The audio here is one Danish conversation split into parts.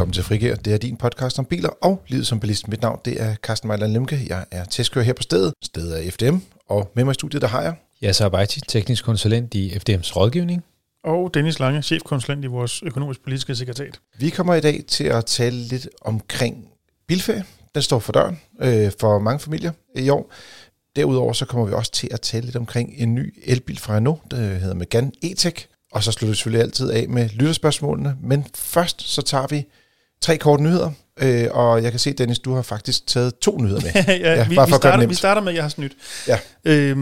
Velkommen til Frigær. Det er din podcast om biler og livet som bilist. Mit navn det er Carsten Mejland Lemke. Jeg er testkører her på stedet. Stedet er FDM. Og med mig i studiet, der har jeg... Jeg er Abajti, teknisk konsulent i FDM's rådgivning. Og Dennis Lange, chefkonsulent i vores økonomisk-politiske sekretariat. Vi kommer i dag til at tale lidt omkring bilferie. Den står for døren øh, for mange familier i år. Derudover så kommer vi også til at tale lidt omkring en ny elbil fra Renault, der hedder Megane E-Tech. Og så slutter vi selvfølgelig altid af med lytterspørgsmålene. Men først så tager vi tre korte nyheder. Øh, og jeg kan se, Dennis, du har faktisk taget to nyheder med. ja, ja, vi, vi, starter, vi starter med, at jeg har snydt. Ja. Øhm,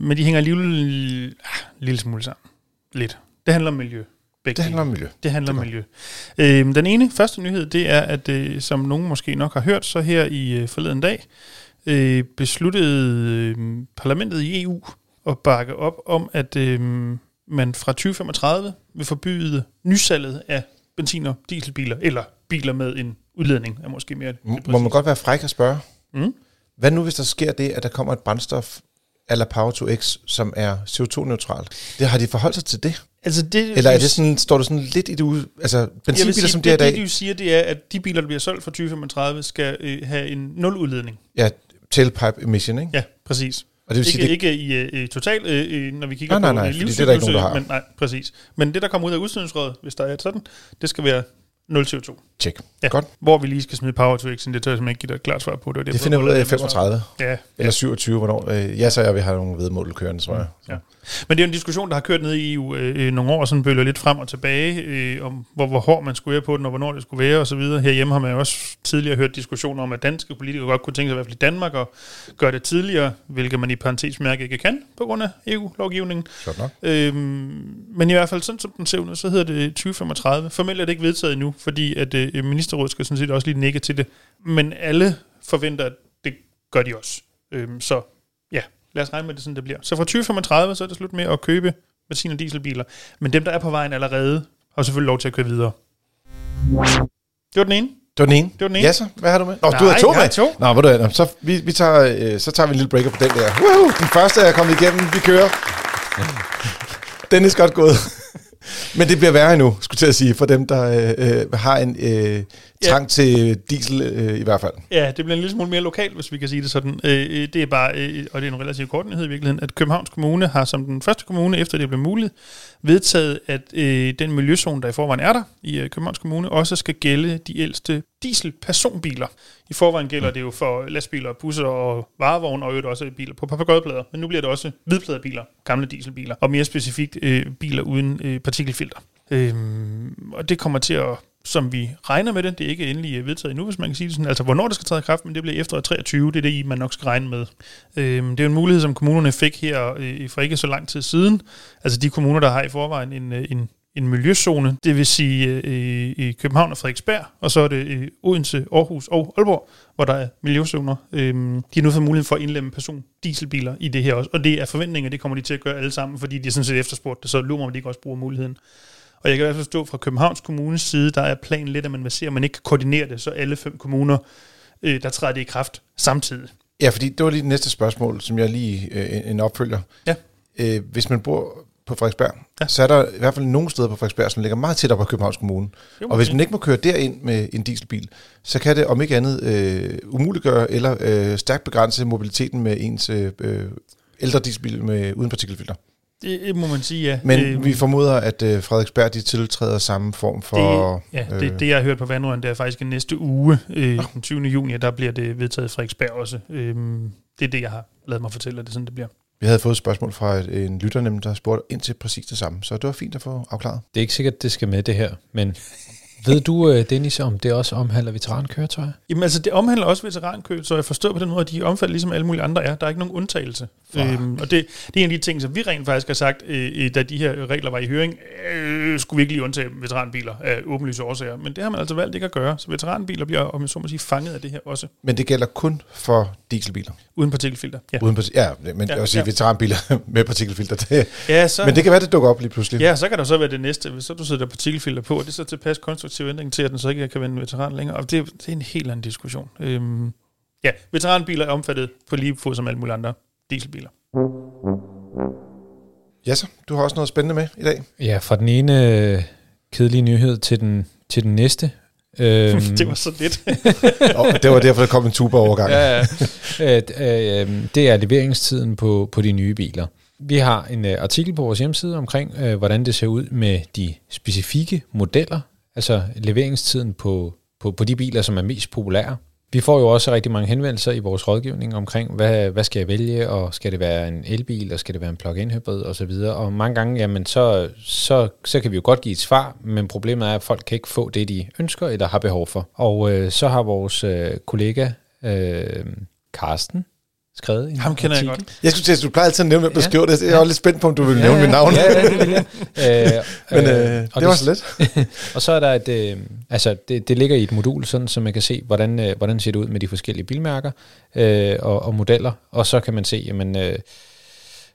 men de hænger alligevel en ah, lille smule sammen. Lidt. Det handler om miljø. Begge det handler om miljø. Det handler om miljø. Øhm, den ene første nyhed, det er, at øh, som nogen måske nok har hørt, så her i øh, forleden dag øh, besluttede øh, parlamentet i EU at bakke op om, at øh, man fra 2035 vil forbyde nysalget af benzin- og dieselbiler, eller biler med en udledning, er måske mere det Må man godt være fræk at spørge? Mm? Hvad nu, hvis der sker det, at der kommer et brændstof eller Power to X, som er CO2-neutralt? Det, har de forholdt sig til det? Altså det Eller er det sådan, står du sådan lidt i det ude, altså benzinbiler sige, som det, det er i dag? Det, de siger, det er, at de biler, der bliver solgt fra 2035, skal øh, have en nul udledning. Ja, tailpipe emission, ikke? Ja, præcis. Og det vil sige, ikke, det... ikke i, uh, total, uh, når vi kigger nej, på nej, nej, det er der ikke nogen, der har. Men, nej, præcis. Men det, der kommer ud af udstødningsrødet, hvis der er sådan, det skal være 0 CO2. Tjek. Ja. Godt. Hvor vi lige skal smide power to x, det tør jeg simpelthen ikke give dig et klart svar på. Det, det, det finder ud af 35. Ja. Eller 27, hvornår. Øh, ja, så jeg vil have nogle vedmål kørende, tror jeg. Ja. Men det er en diskussion, der har kørt ned i EU øh, øh, nogle år, sådan bølger lidt frem og tilbage, øh, om hvor, hvor hård man skulle være på den, og hvornår det skulle være osv. Herhjemme har man også tidligere hørt diskussioner om, at danske politikere godt kunne tænke sig, i hvert fald i Danmark, at gøre det tidligere, hvilket man i parentes mærke ikke kan, på grund af EU-lovgivningen. Øhm, men i hvert fald sådan som den ser ud, så hedder det 2035. Formelt er det ikke vedtaget endnu, fordi at øh, ministerrådet skal sådan set også lige nikke til det. Men alle forventer, at det gør de også. Øhm, så ja, lad os regne med det, sådan det bliver. Så fra 2035, så er det slut med at købe benzin- og dieselbiler. Men dem, der er på vejen allerede, har selvfølgelig lov til at køre videre. Det var den ene. Det var den ene? Det var den ene. Ja, så. Hvad har du med? Nå, Nej, du har to med. to. Nå, hvor du Så, vi, vi tager, øh, så tager vi en lille breaker på den der. Woohoo! Den første er kommet igennem. Vi kører. Den er godt gået. Men det bliver værre nu, skulle jeg sige, for dem, der øh, øh, har en øh, trang ja. til diesel øh, i hvert fald. Ja, det bliver en lille smule mere lokalt, hvis vi kan sige det sådan. Øh, øh, det er bare, øh, og det er en relativt kort nyhed i virkeligheden, at Københavns Kommune har som den første kommune, efter det blev muligt, vedtaget, at øh, den miljøzone, der i forvejen er der i øh, Københavns Kommune, også skal gælde de ældste dieselpersonbiler. I forvejen gælder mm. det jo for lastbiler, busser og varevogne, og øvrigt også biler på papagøjplader. Men nu bliver det også hvidpladebiler, gamle dieselbiler, og mere specifikt øh, biler uden øh, partikelfilter. Øhm, og det kommer til at som vi regner med det. Det er ikke endelig øh, vedtaget endnu, hvis man kan sige det sådan. Altså, hvornår det skal træde i kraft, men det bliver efter 23. Det er det, man nok skal regne med. Øhm, det er en mulighed, som kommunerne fik her øh, for ikke så lang tid siden. Altså de kommuner, der har i forvejen en, øh, en, en miljøzone, det vil sige øh, i København og Frederiksberg, og så er det øh, Odense, Aarhus og Aalborg, hvor der er miljøzoner. Øhm, de har nu fået mulighed for at indlemme person dieselbiler i det her også, og det er forventninger, det kommer de til at gøre alle sammen, fordi de er sådan set efterspurgt det, så lurer man, om de ikke også bruger muligheden. Og jeg kan i hvert fald forstå fra Københavns Kommunes side, der er planen lidt, at man vil se, man ikke kan koordinere det, så alle fem kommuner, øh, der træder det i kraft samtidig. Ja, fordi det var lige det næste spørgsmål, som jeg lige øh, en opfølger. Ja. Øh, hvis man bor på Frederiksberg, ja. så er der i hvert fald nogle steder på Frederiksberg, som ligger meget tættere på Københavns Kommune. Jo, og hvis man ikke må køre derind med en dieselbil, så kan det om ikke andet øh, umuliggøre eller øh, stærkt begrænse mobiliteten med ens øh, øh ældre dieselbil med, uden partikelfilter. Det må man sige, ja. Men øh, vi formoder, at øh, Frederiksberg de tiltræder samme form for... Det, ja, øh, det, det jeg har hørt på Vandrøren, det er faktisk næste uge, øh, oh. den 20. juni, der bliver det vedtaget i Frederiksberg også. Øh, det er det, jeg har lavet mig fortælle, at det er sådan, det bliver. Vi havde fået et spørgsmål fra en lytter, nemlig, der spurgte ind til præcis det samme, så det var fint at få afklaret. Det er ikke sikkert, det skal med det her, men ved du, øh, Dennis, om det også omhandler veterankøretøjer? Jamen altså, det omhandler også veterankøretøjer. Jeg forstår på den måde, at de omfatter ligesom alle mulige andre er. Der er ikke nogen undtagelse. Øhm, og det, det er en af de ting, som vi rent faktisk har sagt, øh, da de her regler var i høring, øh, skulle vi ikke lige undtage veteranbiler af åbenlyse årsager. Men det har man altså valgt ikke at gøre. Så veteranbiler bliver, om jeg så må sige, fanget af det her også. Men det gælder kun for dieselbiler? Uden partikelfilter, ja. Uden parti- ja, men ja, også ja. veteranbiler med partikelfilter. Det, ja, så, men det kan være, det dukker op lige pludselig. Ja, så kan der så være det næste. Hvis så du sætter partikelfilter på, og det er så tilpas konstruktiv ændring til, at den så ikke kan være en veteran længere. Og det, det er en helt anden diskussion. Øhm, ja, veteranbiler er omfattet på lige fod som alle mulige andre dieselbiler. Ja så, du har også noget spændende med i dag. Ja, fra den ene øh, kedelige nyhed til den, til den næste. Øhm, det var så lidt. Og det var derfor, der kom en tuba-overgang. ja, ja. Øh, øh, det er leveringstiden på, på de nye biler. Vi har en øh, artikel på vores hjemmeside omkring, øh, hvordan det ser ud med de specifikke modeller, altså leveringstiden på, på, på de biler, som er mest populære. Vi får jo også rigtig mange henvendelser i vores rådgivning omkring, hvad, hvad skal jeg vælge, og skal det være en elbil, og skal det være en plug-in hybrid osv. Og mange gange, jamen, så, så, så kan vi jo godt give et svar, men problemet er, at folk kan ikke få det, de ønsker eller har behov for. Og øh, så har vores øh, kollega øh, Karsten skrevet en Ham kender jeg artikel. godt. Jeg skulle at du plejer altid at nævne, hvem der Ja. skriver det. Jeg er også lidt spændt på, om du vil nævne mit navn. Ja, ja, det vil jeg. Øh, Men øh, og det var så let. og så er der et, øh, altså det, det ligger i et modul, sådan, så man kan se, hvordan, øh, hvordan ser det ud med de forskellige bilmærker øh, og, og modeller, og så kan man se, jamen, øh,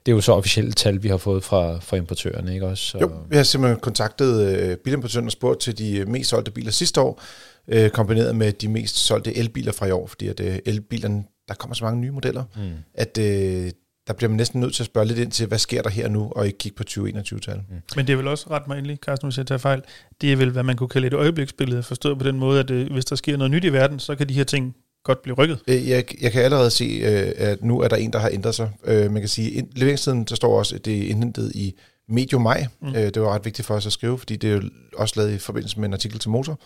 det er jo så officielle tal, vi har fået fra, fra importørerne, ikke også? Så, Jo, jeg har simpelthen kontaktet øh, bilimportøren og spurgt til de øh, mest solgte biler sidste år, øh, kombineret med de mest solgte elbiler fra i år, fordi at øh, elbilerne, der kommer så mange nye modeller, Mm. at øh, der bliver man næsten nødt til at spørge lidt ind til, hvad sker der her nu, og ikke kigge på 2021-tallet. Men det er vel også ret mig endelig, Carsten, hvis jeg tager fejl. Det er vel, hvad man kunne kalde et øjebliksbillede, forstået på den måde, at øh, hvis der sker noget nyt i verden, så kan de her ting godt blive rykket. Øh, Jeg, jeg kan allerede se, øh, at nu er der en, der har ændret sig. Øh, Man kan sige, ind- leveringstiden, der står også, at det er indhentet i medio maj. Mm. Mm. Det var ret vigtigt for os at skrive, fordi det er jo også lavet i forbindelse med en artikel til Motor,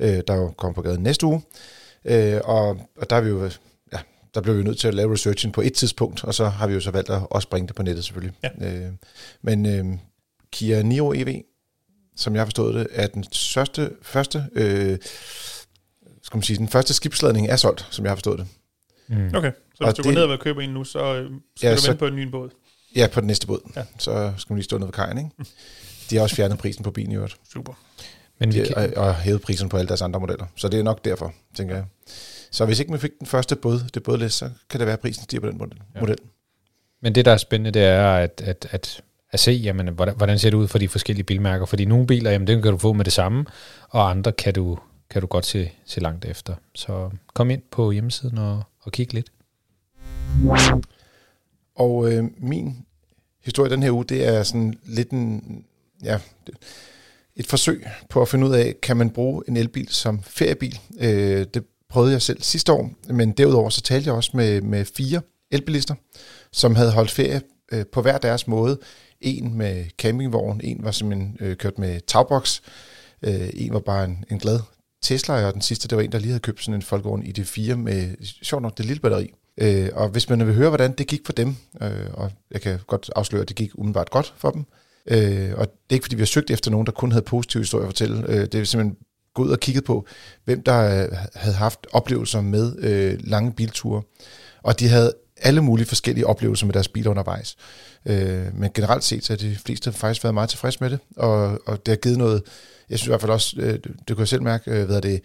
øh, der jo kommer på gaden næste uge. Øh, Og, og der er vi jo, der blev vi nødt til at lave researchen på et tidspunkt, og så har vi jo så valgt at også bringe det på nettet selvfølgelig. Ja. Øh, Men øh, Kia Niro EV, som jeg har forstået det, er den største, første, øh, skal man sige, den første skibsladning er solgt, som jeg har forstået det. Mm. Okay, så Og hvis du går det- ned og vil købe en nu, så øh, skal Ja, du vente på en ny båd. Ja, på den næste båd. Ja. Så skal man lige stå nede ved kajen, ikke? De har også fjernet prisen på bilen i øvrigt. Super. Men vi kan, og, og hævet prisen på alle deres andre modeller. Så det er nok derfor, tænker jeg. Så hvis ikke man fik den første båd, det bådlæs, så kan det være, at prisen stiger på den model. Ja. Model. Men det, der er spændende, det er at, at, at, at se, jamen, hvordan, hvordan ser det ud for de forskellige bilmærker. Fordi nogle biler, jamen, dem kan du få med det samme, og andre kan du, kan du godt se, se langt efter. Så kom ind på hjemmesiden og, og kig lidt. Og øh, min historie den her uge, det er sådan lidt en, ja, et forsøg på at finde ud af, kan man bruge en elbil som feriebil? Øh, det prøvede jeg selv sidste år, men derudover så talte jeg også med, med fire elbilister, som havde holdt ferie øh, på hver deres måde. En med campingvogn, en var simpelthen øh, kørt med tagboks, øh, en var bare en, en glad Tesla, og den sidste, det var en, der lige havde købt sådan en Folkevogn ID4 med, sjovt nok, det lille batteri. Øh, og hvis man vil høre, hvordan det gik for dem, øh, og jeg kan godt afsløre, at det gik umiddelbart godt for dem, øh, og det er ikke, fordi vi har søgt efter nogen, der kun havde positive historier at fortælle. Øh, det er simpelthen gået ud og kigget på, hvem der øh, havde haft oplevelser med øh, lange bilture. Og de havde alle mulige forskellige oplevelser med deres biler undervejs. Øh, men generelt set, så har de fleste faktisk været meget tilfredse med det, og, og det har givet noget, jeg synes i hvert fald også, øh, det kan jeg selv mærke, øh, hvad det,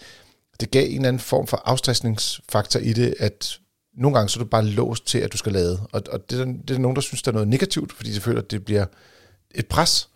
det gav en eller anden form for afstressningsfaktor i det, at nogle gange så er du bare låst til, at du skal lade. Og, og det, er, det er nogen, der synes, der er noget negativt, fordi de føler, at det bliver et pres.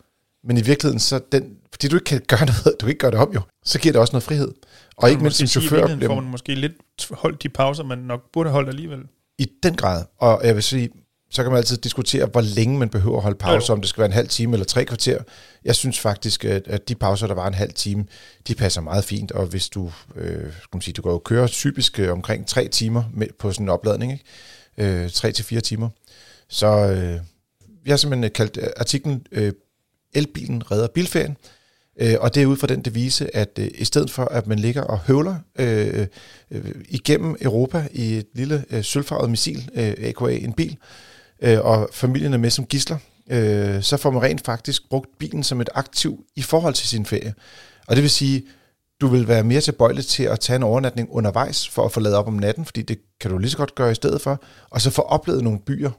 Men i virkeligheden, så den, fordi du ikke kan gøre noget, du kan ikke gøre det om jo, så giver det også noget frihed. Og ikke mindst som chauffør bliver får man måske lidt holdt de pauser, man nok burde have holdt alligevel. i den grad. Og jeg vil sige, så kan man altid diskutere, hvor længe man behøver at holde pause, Jo, om det skal være en halv time eller tre kvarter. Jeg synes faktisk, at, de pauser, der var en halv time, de passer meget fint. Og hvis du, øh, skal man sige, du går jo køre typisk øh, omkring tre timer med, på sådan en opladning, ikke? Øh, tre til fire timer. Så øh, vi har simpelthen kaldt øh, artiklen øh, Elbilen redder bilferien. Øh, og det er ud fra den devise, at øh, i stedet for, at man ligger og høvler øh, øh, igennem Europa i et lille øh, sølvfarvet missil, øh, AKA en bil, øh, og familien er med som gisler, øh, så får man rent faktisk brugt bilen som et aktiv i forhold til sin ferie. Og det vil sige, du vil være mere tilbøjelig til at tage en overnatning undervejs for at få lavet op om natten, fordi det kan du lige så godt gøre i stedet for, og så få oplevet nogle byer,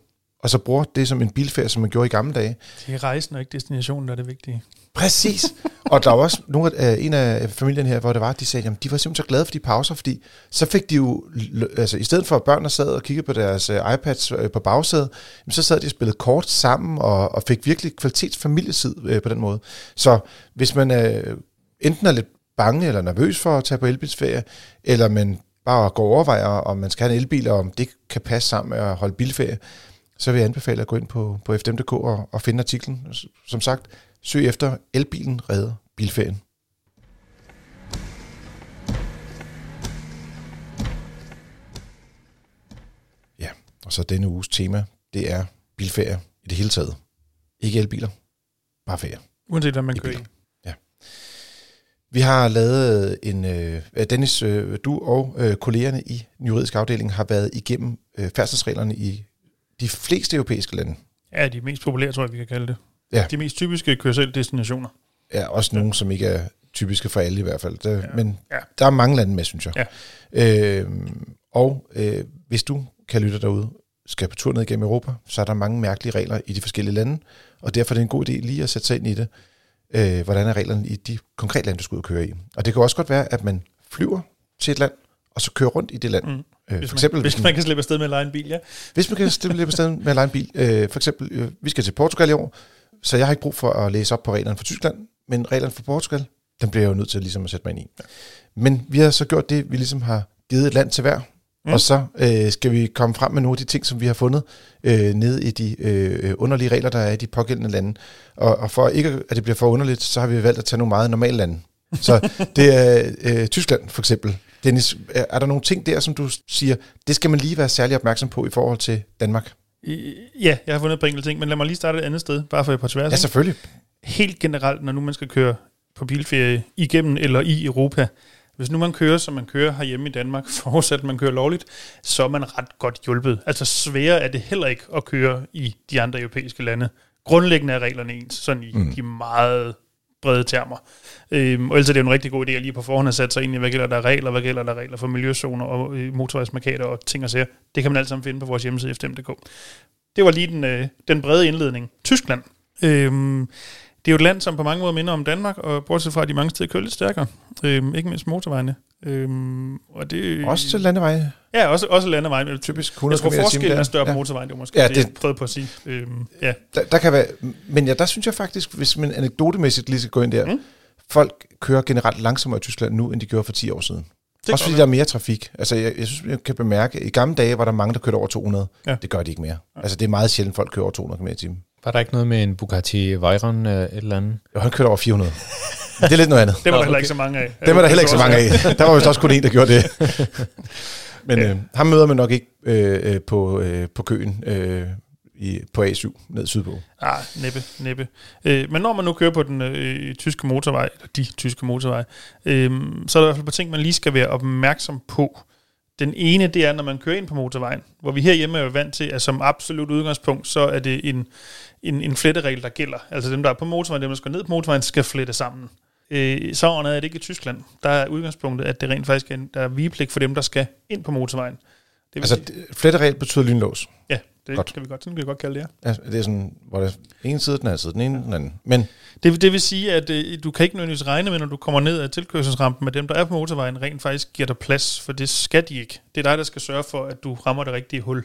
og så bruger det som en bilferie, som man gjorde i gamle dage. Det er rejsen og ikke destinationen, der er det vigtige. Præcis. og der var også nogle af, en af familien her, hvor det var, de sagde, at de var simpelthen så glade for de pauser, fordi så fik de jo, altså i stedet for at børnene sad og kiggede på deres uh, iPads uh, på bagsædet, så sad de og spillede kort sammen og, og fik virkelig kvalitetsfamiliesid på den måde. Så hvis man enten er lidt bange eller nervøs for at tage på elbilsferie, eller man bare går og overvejer, om man skal have en elbil, og om det kan passe sammen med at holde bilferie, så vil jeg anbefale at gå ind på, på fdm.dk og, og finde artiklen. Som sagt, søg efter Elbilen redder bilferien. Ja, og så denne uges tema, det er bilferie i det hele taget. Ikke elbiler, bare ferie. Uanset hvad man kører Ja. Vi har lavet en... Øh, øh, Dennis, øh, du og øh, kollegerne i den juridiske afdeling har været igennem øh, færdselsreglerne i de fleste europæiske lande. Ja, de mest populære, tror jeg, vi kan kalde det. Ja. De mest typiske kørsel-destinationer. Ja, også nogle, som ikke er typiske for alle i hvert fald. Det, ja. Men Ja. der er mange lande med, synes jeg. Ja. Øh, og øh, hvis du kan lytte derude, skal på tur ned igennem Europa, så er der mange mærkelige regler i de forskellige lande, og derfor er det en god idé lige at sætte sig ind i det. Øh, hvordan er reglerne i de konkrete lande, du skal ud og køre i? Og det kan også godt være, at man flyver til et land, og så kører rundt i det land. Mm. Øh, Hvis, for eksempel, man, hvis man kan slippe afsted med at lege en bil, ja. hvis man kan stille på stedet med at lege en bil. Øh, for eksempel, øh, vi skal til Portugal i år, så jeg har ikke brug for at læse op på reglerne for Tyskland, men reglerne for Portugal, dem bliver jeg jo nødt til ligesom at sætte mig ind i. Men vi har så gjort det, vi ligesom har givet et land til hver, mm. og så øh, skal vi komme frem med nogle af de ting, som vi har fundet øh, nede i de øh, underlige regler, der er i de pågældende lande. Og, og for ikke at det bliver for underligt, så har vi valgt at tage nogle meget normale lande. Så det er øh, Tyskland for eksempel. Dennis, er, er der nogle ting der, som du siger, det skal man lige være særlig opmærksom på i forhold til Danmark? Ja, jeg har fundet et par enkelte ting, men lad mig lige starte et andet sted, bare for et par tværs. Ja, selvfølgelig. Helt generelt, når nu man skal køre på bilferie igennem eller i Europa, hvis nu man kører, som man kører herhjemme i Danmark, forudsat at man kører lovligt, så er man ret godt hjulpet. Altså sværere er det heller ikke at køre i de andre europæiske lande. Grundlæggende er reglerne ens, sådan i mm. de meget brede termer. Øhm, og ellers er det jo en rigtig god idé at lige på forhånd have sat sig ind i, hvad gælder der regler, hvad gælder der regler for miljøzoner og øh, motorvejsmarkader og ting og sager. Det kan man alt sammen finde på vores hjemmeside fdm.dk. Det var lige den, øh, den brede indledning. Tyskland. Øhm, det er jo et land, som på mange måder minder om Danmark, og bortset fra, at de mange steder kører lidt stærkere. Øhm, ikke mindst motorvejene. Øhm, og det, Også til landeveje. Ja, også, også landeveje. men Typisk Jeg 100 tror, forskellen er større på Ja. motorvejen, det var måske Ja, ja, det, det- jeg prøvede på at sige. Øhm, ja. Der, der kan være, men ja, der synes jeg faktisk, hvis man anekdotemæssigt lige skal gå ind der, Mm. folk kører generelt langsommere i Tyskland nu, end de gjorde for 10 år siden. Det Også fordi der er mere trafik. Altså, jeg, jeg synes, jeg kan bemærke, at i gamle dage var der mange, der kørte over 200. Ja. Det gør de ikke mere. Altså, det er meget sjældent, folk kører over 200 km i timen. Var der ikke noget med en Bugatti Veyron øh, et eller andet? Jo, han kørte over 400. Men det er lidt noget andet. Det var der heller ikke så mange af. Dem er der heller ikke så mange af. Der var vist også kun en, der gjorde det. Men øh, ham møder man nok ikke øh, øh, på, øh, på køen øh, i, på A7 ned sydpå. Ah, næppe, næppe. Øh, men når man nu kører på den øh, tyske motorvej, eller de tyske motorveje, øh, så er der i hvert fald et par ting, man lige skal være opmærksom på. Den ene, det er, når man kører ind på motorvejen, hvor vi herhjemme er jo vant til, at som absolut udgangspunkt, så er det en, en, en fletteregel, der gælder. Altså dem, der er på motorvejen, dem, der skal ned på motorvejen, skal flette sammen. Øh, så er det ikke i Tyskland. Der er udgangspunktet, at det rent faktisk er, en, der er vigepligt for dem, der skal ind på motorvejen. Det Altså, sige, det- fletteregel betyder lynlås. ja, det godt. kan vi godt, sådan kan vi godt kalde det, ja. Altså, det er sådan, hvor der er en side, den anden side, den ene, den anden. Men Det, det vil sige, at øh, du kan ikke nødvendigvis regne med, når du kommer ned af tilkørselsrampen, at dem, der er på motorvejen, rent faktisk giver dig plads, for det skal de ikke. Det er dig, der skal sørge for, at du rammer det rigtige hul.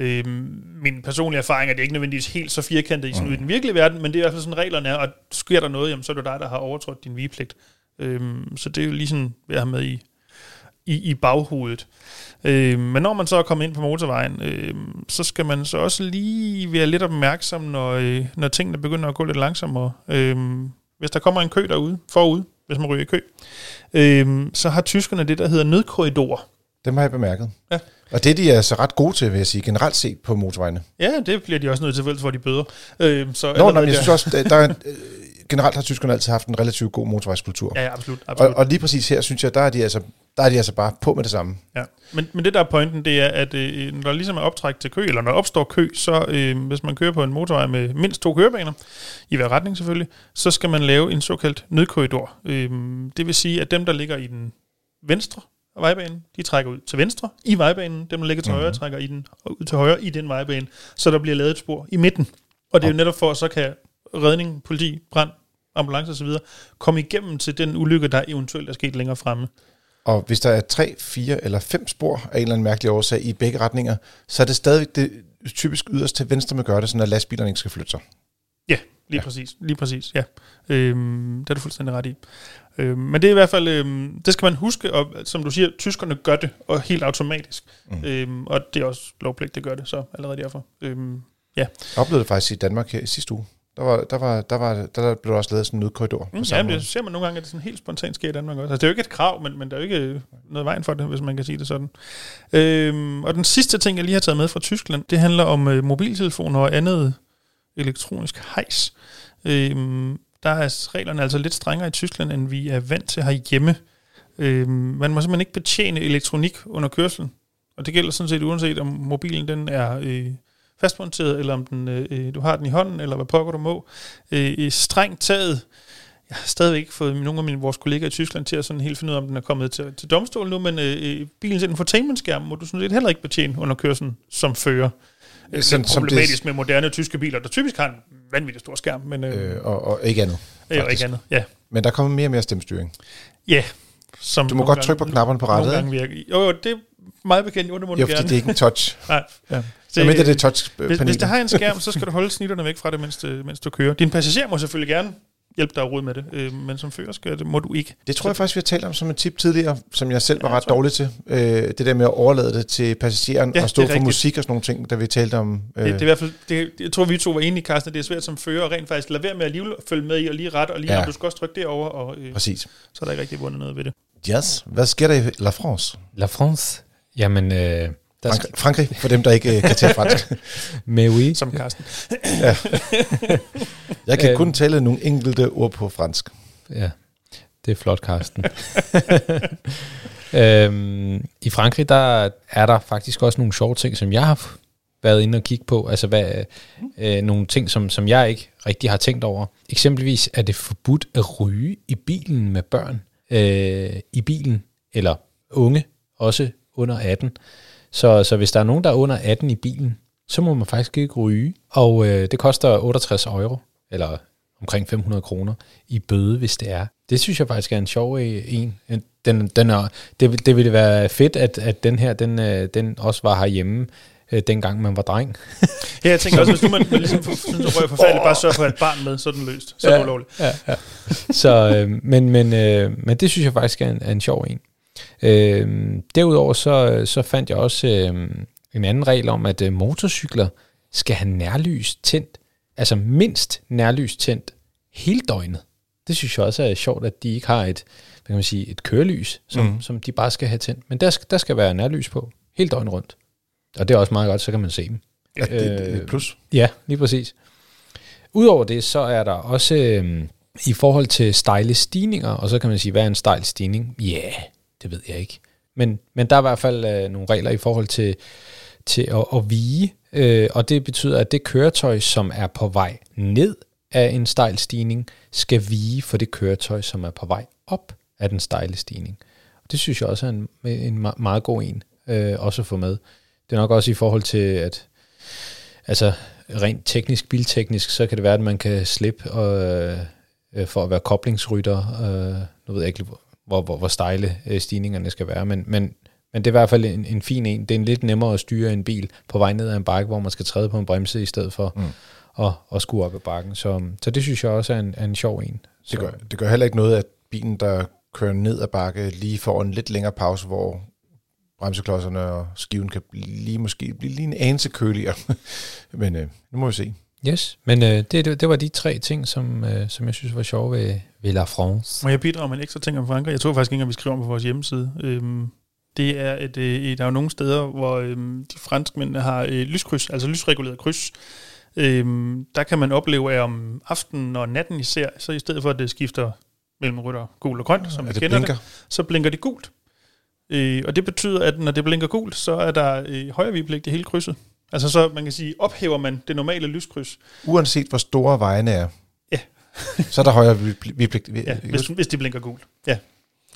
Øhm, min personlige erfaring er, at det ikke nødvendigvis helt så firkantet i, sådan, mm. i den virkelige verden, men det er i hvert fald sådan reglerne er, og sker der noget, jamen, så er det dig, der har overtrådt din vigepligt. Øhm, så det er jo lige sådan, hvad jeg har med i, i, i baghovedet. Øh, men når man så er kommet ind på motorvejen, øh, så skal man så også lige være lidt opmærksom, når, øh, når tingene begynder at gå lidt langsommere. Øh, hvis der kommer en kø derude, forud, hvis man ryger i kø, øh, så har tyskerne det, der hedder nødkorridorer. dem har jeg bemærket. Ja. Og det de er så ret gode til, vil jeg sige, generelt set på motorvejene. Ja, det bliver de også nødt til, ellers får de bøder. Øh, så Nå, nej, jeg der- synes også, at der er, øh, generelt har tyskerne altid haft en relativt god motorvejskultur. Ja, ja, absolut. Og, absolut. og lige præcis her, synes jeg, der er de altså, der er de altså bare på med det samme. Ja. Men, men det der er pointen, det er, at øh, når der ligesom er optræk til kø, eller når der opstår kø, så øh, hvis man kører på en motorvej med mindst to kørebaner, i hver retning selvfølgelig, så skal man lave en såkaldt nødkorridor. Øh, det vil sige, at dem, der ligger i den venstre af vejbanen, de trækker ud til venstre i vejbanen. Dem, der ligger til højre, trækker i den, ud til højre i den vejbane. Så der bliver lavet et spor i midten. Og det er jo netop for, at så kan redning, politi, brand, ambulance osv. komme igennem til den ulykke, der eventuelt er sket længere fremme. Og hvis der er tre, fire eller fem spor af en eller anden mærkelig årsag i begge retninger, så er det stadigvæk det typisk yderst til venstre, man gør det, sådan at lastbilerne ikke skal flytte sig. Ja, lige ja. præcis. Lige præcis, ja. Øhm, det er du fuldstændig ret i. Øhm, men det er i hvert fald, øhm, det skal man huske, og som du siger, tyskerne gør det, og helt automatisk. Mm. Øhm, og det er også lovpligt, det gør det så allerede derfor. Øhm, ja. Jeg oplevede det faktisk i Danmark her i sidste uge. Der, var, der, var, der, var, der, blev der også lavet sådan en nødkorridor. Mm, ja, det ser man nogle gange, at det sådan helt spontant sker i Danmark også. Altså, det er jo ikke et krav, men, men der er jo ikke noget vejen for det, hvis man kan sige det sådan. Øhm, og den sidste ting, jeg lige har taget med fra Tyskland, det handler om øh, mobiltelefoner og andet elektronisk hejs. Øhm, der er reglerne altså lidt strengere i Tyskland, end vi er vant til herhjemme. Øh, man må simpelthen ikke betjene elektronik under kørselen. Og det gælder sådan set uanset om mobilen den er øh, fastmonteret, eller om den, øh, øh du har den i hånden, eller hvad pokker du må. Øh, øh strengt taget, jeg har stadigvæk ikke fået nogle af mine, vores kollegaer i Tyskland til at sådan helt finde ud af, om den er kommet til, til domstolen nu, men øh, øh bilens infotainmentskærm må du sådan set heller ikke betjene under kørselen som fører. Øh, det er som problematisk det- med moderne tyske biler, der typisk har en vanvittig stor skærm, men øh, Øh, og, og ikke andet. øh, og ikke andet. Ja, Men der kommer mere og mere stemmestyring. ja. Som Du må godt gange- trykke på knapperne på rattet, Nogle gange virker. Jo, jo, det er meget bekendt, jo, det må du Ja, fordi gerne. det er ikke en touch. Nej. Ja. Det- Så mindre det er touch hvis, hvis der har en skærm, så skal du holde snitterne væk fra det, mens, det, mens du kører. Din passager må selvfølgelig gerne hjælpe dig at med det, øh, men som fører skal det, må du ikke. Det tror jeg faktisk, vi har talt om som et tip tidligere, som jeg selv var Ja, ret dårlig til. Øh, det der med at overlade det til passageren Ja, og stå for rigtigt. musik og sådan nogle ting, da vi talte om... Øh, Det, det er i hvert fald, det, jeg tror, vi to var enige, Carsten, at det er svært som fører at rent faktisk lade være med at følge med i og lige ret, og lige Ja. ja. du skal også trykke derover og øh, Præcis. så er der ikke rigtig vundet noget ved det. Yes. Hvad sker der i La France? La France. Jamen, øh, der Frankrig, for dem, der ikke øh, kan tale fransk. mais oui. Som Carsten. Jeg kan Øhm. kun tale nogle enkelte ord på fransk. Ja, det er flot, Karsten. øhm, I Frankrig, der er der faktisk også nogle sjove ting, som jeg har været inde og kigge på. Altså hvad, øh, nogle ting, som, som jeg ikke rigtig har tænkt over. Eksempelvis er det forbudt at ryge i bilen med børn. Øh, I bilen, eller unge, også under 18. Så, så hvis der er nogen, der er under 18 i bilen, så må man faktisk ikke ryge. Og øh, det koster 68 euro, eller omkring 500 kroner i bøde, hvis det er. Det synes jeg faktisk er en sjov øh, en. Den, den er, det, vil- det ville være fedt, at, at den her, den, øh, den også var herhjemme, øh, dengang man var dreng. Ja, jeg tænker også, hvis nu man, man ligesom synes, at røg forfærdeligt, bare sørge for at et barn med, så er den løst. Så er det Ja. ulovligt. Ja, ja. Så, øh, men, men, øh, men det synes jeg faktisk er en, er en sjov en. Øh, derudover så, så fandt jeg også øh, en anden regel om, at øh, motorcykler skal have nærlys tændt, altså mindst nærlys tændt hele døgnet. Det synes jeg også er sjovt, at de ikke har et, hvad kan man sige, et kørelys, som, mm. som de bare skal have tændt. Men der, skal- der skal være nærlys på hele døgnet rundt. Og det er også meget godt, så kan man se dem. Ja, det, det er Øh, et plus. Ja, lige præcis. Udover det, så er der også øh, i forhold til stejle stigninger, og så kan man sige, hvad er en stejl stigning? Ja, yeah, det ved jeg ikke. Men, men der er i hvert fald øh, nogle regler i forhold til, til at, at vige, øh, og det betyder, at det køretøj, som er på vej ned af en stejl stigning, skal vige for det køretøj, som er på vej op af den stejle stigning. Og det synes jeg også er en, en meget god en øh, også at få med. Det er nok også i forhold til, at altså rent teknisk, bilteknisk, så kan det være, at man kan slippe og, øh, for at være koblingsrytter. Øh, nu ved jeg ikke, hvor, hvor, hvor stejle øh, stigningerne skal være, men, men, men det er i hvert fald en, en fin en. Det er en lidt nemmere at styre en bil på vej ned ad en bakke, hvor man skal træde på en bremse i stedet for Mm. at, at skue op ad bakken. Så, så det synes jeg også er en, er en sjov en. Så, Det gør, det gør heller ikke noget, at bilen, der kører ned ad bakke, lige får en lidt længere pause, hvor bremseklodserne og skiven kan blive, lige måske blive lige en anelse køligere. Men øh, nu må vi se. Yes, men øh, det, det, var de tre ting, som, øh, som jeg synes var sjove ved, ved La France. Må jeg bidrage med en ekstra ting om Frankrig? Jeg tror faktisk ikke, at vi skriver om på vores hjemmeside. Øhm, det er, at øh, der er nogle steder, hvor øhm, de franskmændene har øh, lyskryds, altså lysreguleret kryds. Øhm, der kan man opleve, at om aftenen og natten især, så i stedet for, at det skifter mellem rødt og gul og grønt, som vi kender blinker. det, så blinker det gult. Øh, og det betyder, at når det blinker gult, så er der øh, højre vigepligt i hele krydset. Altså så, man kan sige, ophæver man det normale lyskryds, Uanset hvor store vejene er, Ja. så er der højere vipl- vipligt. ja, hvis, hvis de blinker gult. Ja.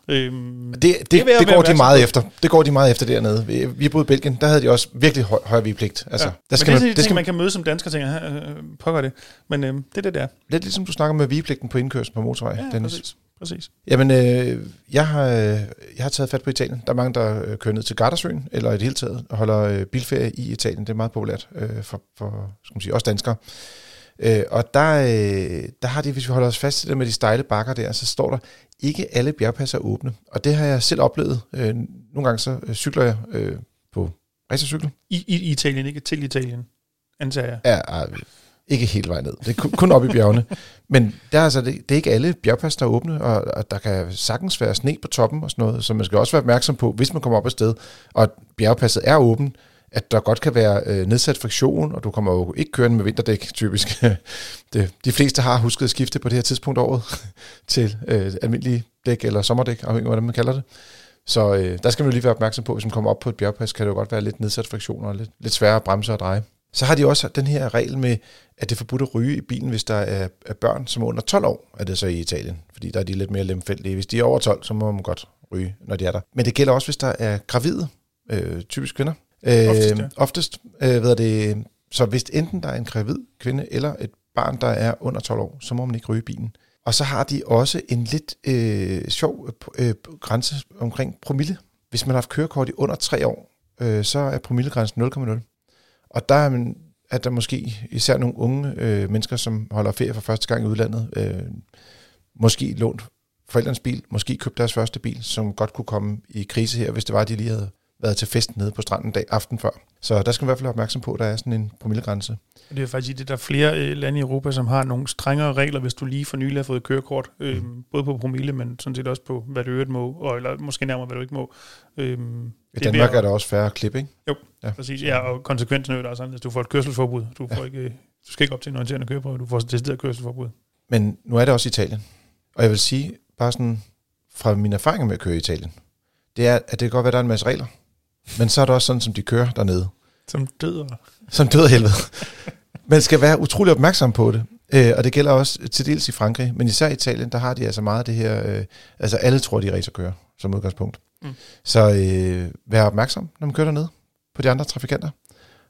Øhm, Det, det, Det det, jeg det går de meget efter. Det går de meget efter dernede. Vi, vi boede i Belgien, der havde de også virkelig høj, høj vigepligt. Altså, ja. der Men skal det er man, det skal man kan møde som dansker tænker, øh, pokker det. Men øh, det er det der. Lidt ligesom du snakker med vigepligten på indkørsel på motorvej, Ja, Dennis. præcis. Præcis. Jamen, øh, jeg, har, øh, jeg har taget fat på Italien. Der er mange, der øh, kører ned til Gardasøen, eller i det hele taget, og holder øh, bilferie i Italien. Det er meget populært øh, for, for skal man sige, os danskere. Øh, og der, øh, der har de, hvis vi holder os fast til det med de stejle bakker der, så står der, ikke alle bjergpasser er åbne. Og det har jeg selv oplevet. Øh, nogle gange så øh, cykler jeg øh, på racercykel. I, I, Italien, ikke til Italien, antager jeg. Ja, ah, ikke helt vej ned. Det er kun, kun op i bjergene. Men der er altså, det, det er ikke alle bjergpas, der er åbne, og, og der kan sagtens være sne på toppen og sådan noget, så man skal også være opmærksom på, hvis man kommer op et sted, og bjergpasset er åben, at der godt kan være øh, nedsat friktion, og du kommer jo ikke kørende med vinterdæk, typisk. det, de fleste har husket at skifte på det her tidspunkt af året til øh, almindelige dæk eller sommerdæk, afhængig af, hvordan man kalder det. Så øh, der skal man jo lige være opmærksom på, hvis man kommer op på et bjergpas, kan det jo godt være lidt nedsat friktion og lidt, lidt sværere at bremse og dreje. Så har de også den her regel med, at det er forbudt at ryge i bilen, hvis der er, er børn, som er under 12 år, er det så i Italien. Fordi der er de lidt mere lemfældige. Hvis de er over 12, så må man godt ryge, når de er der. Men det gælder også, hvis der er gravide, øh, typisk kvinder. Øh, Oftest, ja. oftest øh, ved det, så hvis enten der er en gravid kvinde eller et barn, der er under 12 år, så må man ikke ryge i bilen. Og så har de også en lidt øh, sjov øh, grænse omkring promille. Hvis man har haft kørekort i under 3 år, øh, så er promillegrænsen 0,0. Og der er, man, er der måske især nogle unge øh, mennesker, som holder ferie for første gang i udlandet, øh, måske lånt forældrens bil, måske købt deres første bil, som godt kunne komme i krise her, hvis det var, at de lige havde været til fest nede på stranden dag aften før. Så der skal man i hvert fald være opmærksom på, at der er sådan en promillegrænse. Det er faktisk det, der er flere øh, lande i Europa, som har nogle strengere regler, hvis du lige for nylig har fået kørekort. Øh, mm. Både på promille, men sådan set også på, hvad du øvrigt må, og, eller måske nærmere, hvad du ikke må. Øh, I Danmark er der også færre klip, ikke? Jo, ja. præcis. Ja, og konsekvensen er jo også anderledes. Du får et kørselsforbud. Du, får ja. ikke, du skal ikke op til en orienterende køreprøve. Du får et decideret kørselsforbud. Men nu er det også Italien. Og jeg vil sige, bare sådan fra mine erfaringer med at køre i Italien, det er, at det kan godt være, at der er en masse regler. Men så er det også sådan, som de kører dernede. Som døder. Som døder helvede. Man skal være utrolig opmærksom på det. Øh, og det gælder også til dels i Frankrig, men især i Italien, der har de altså meget af det her, øh, altså alle tror, de racerkører som udgangspunkt. Mm. Så øh, vær opmærksom, når man kører dernede på de andre trafikanter.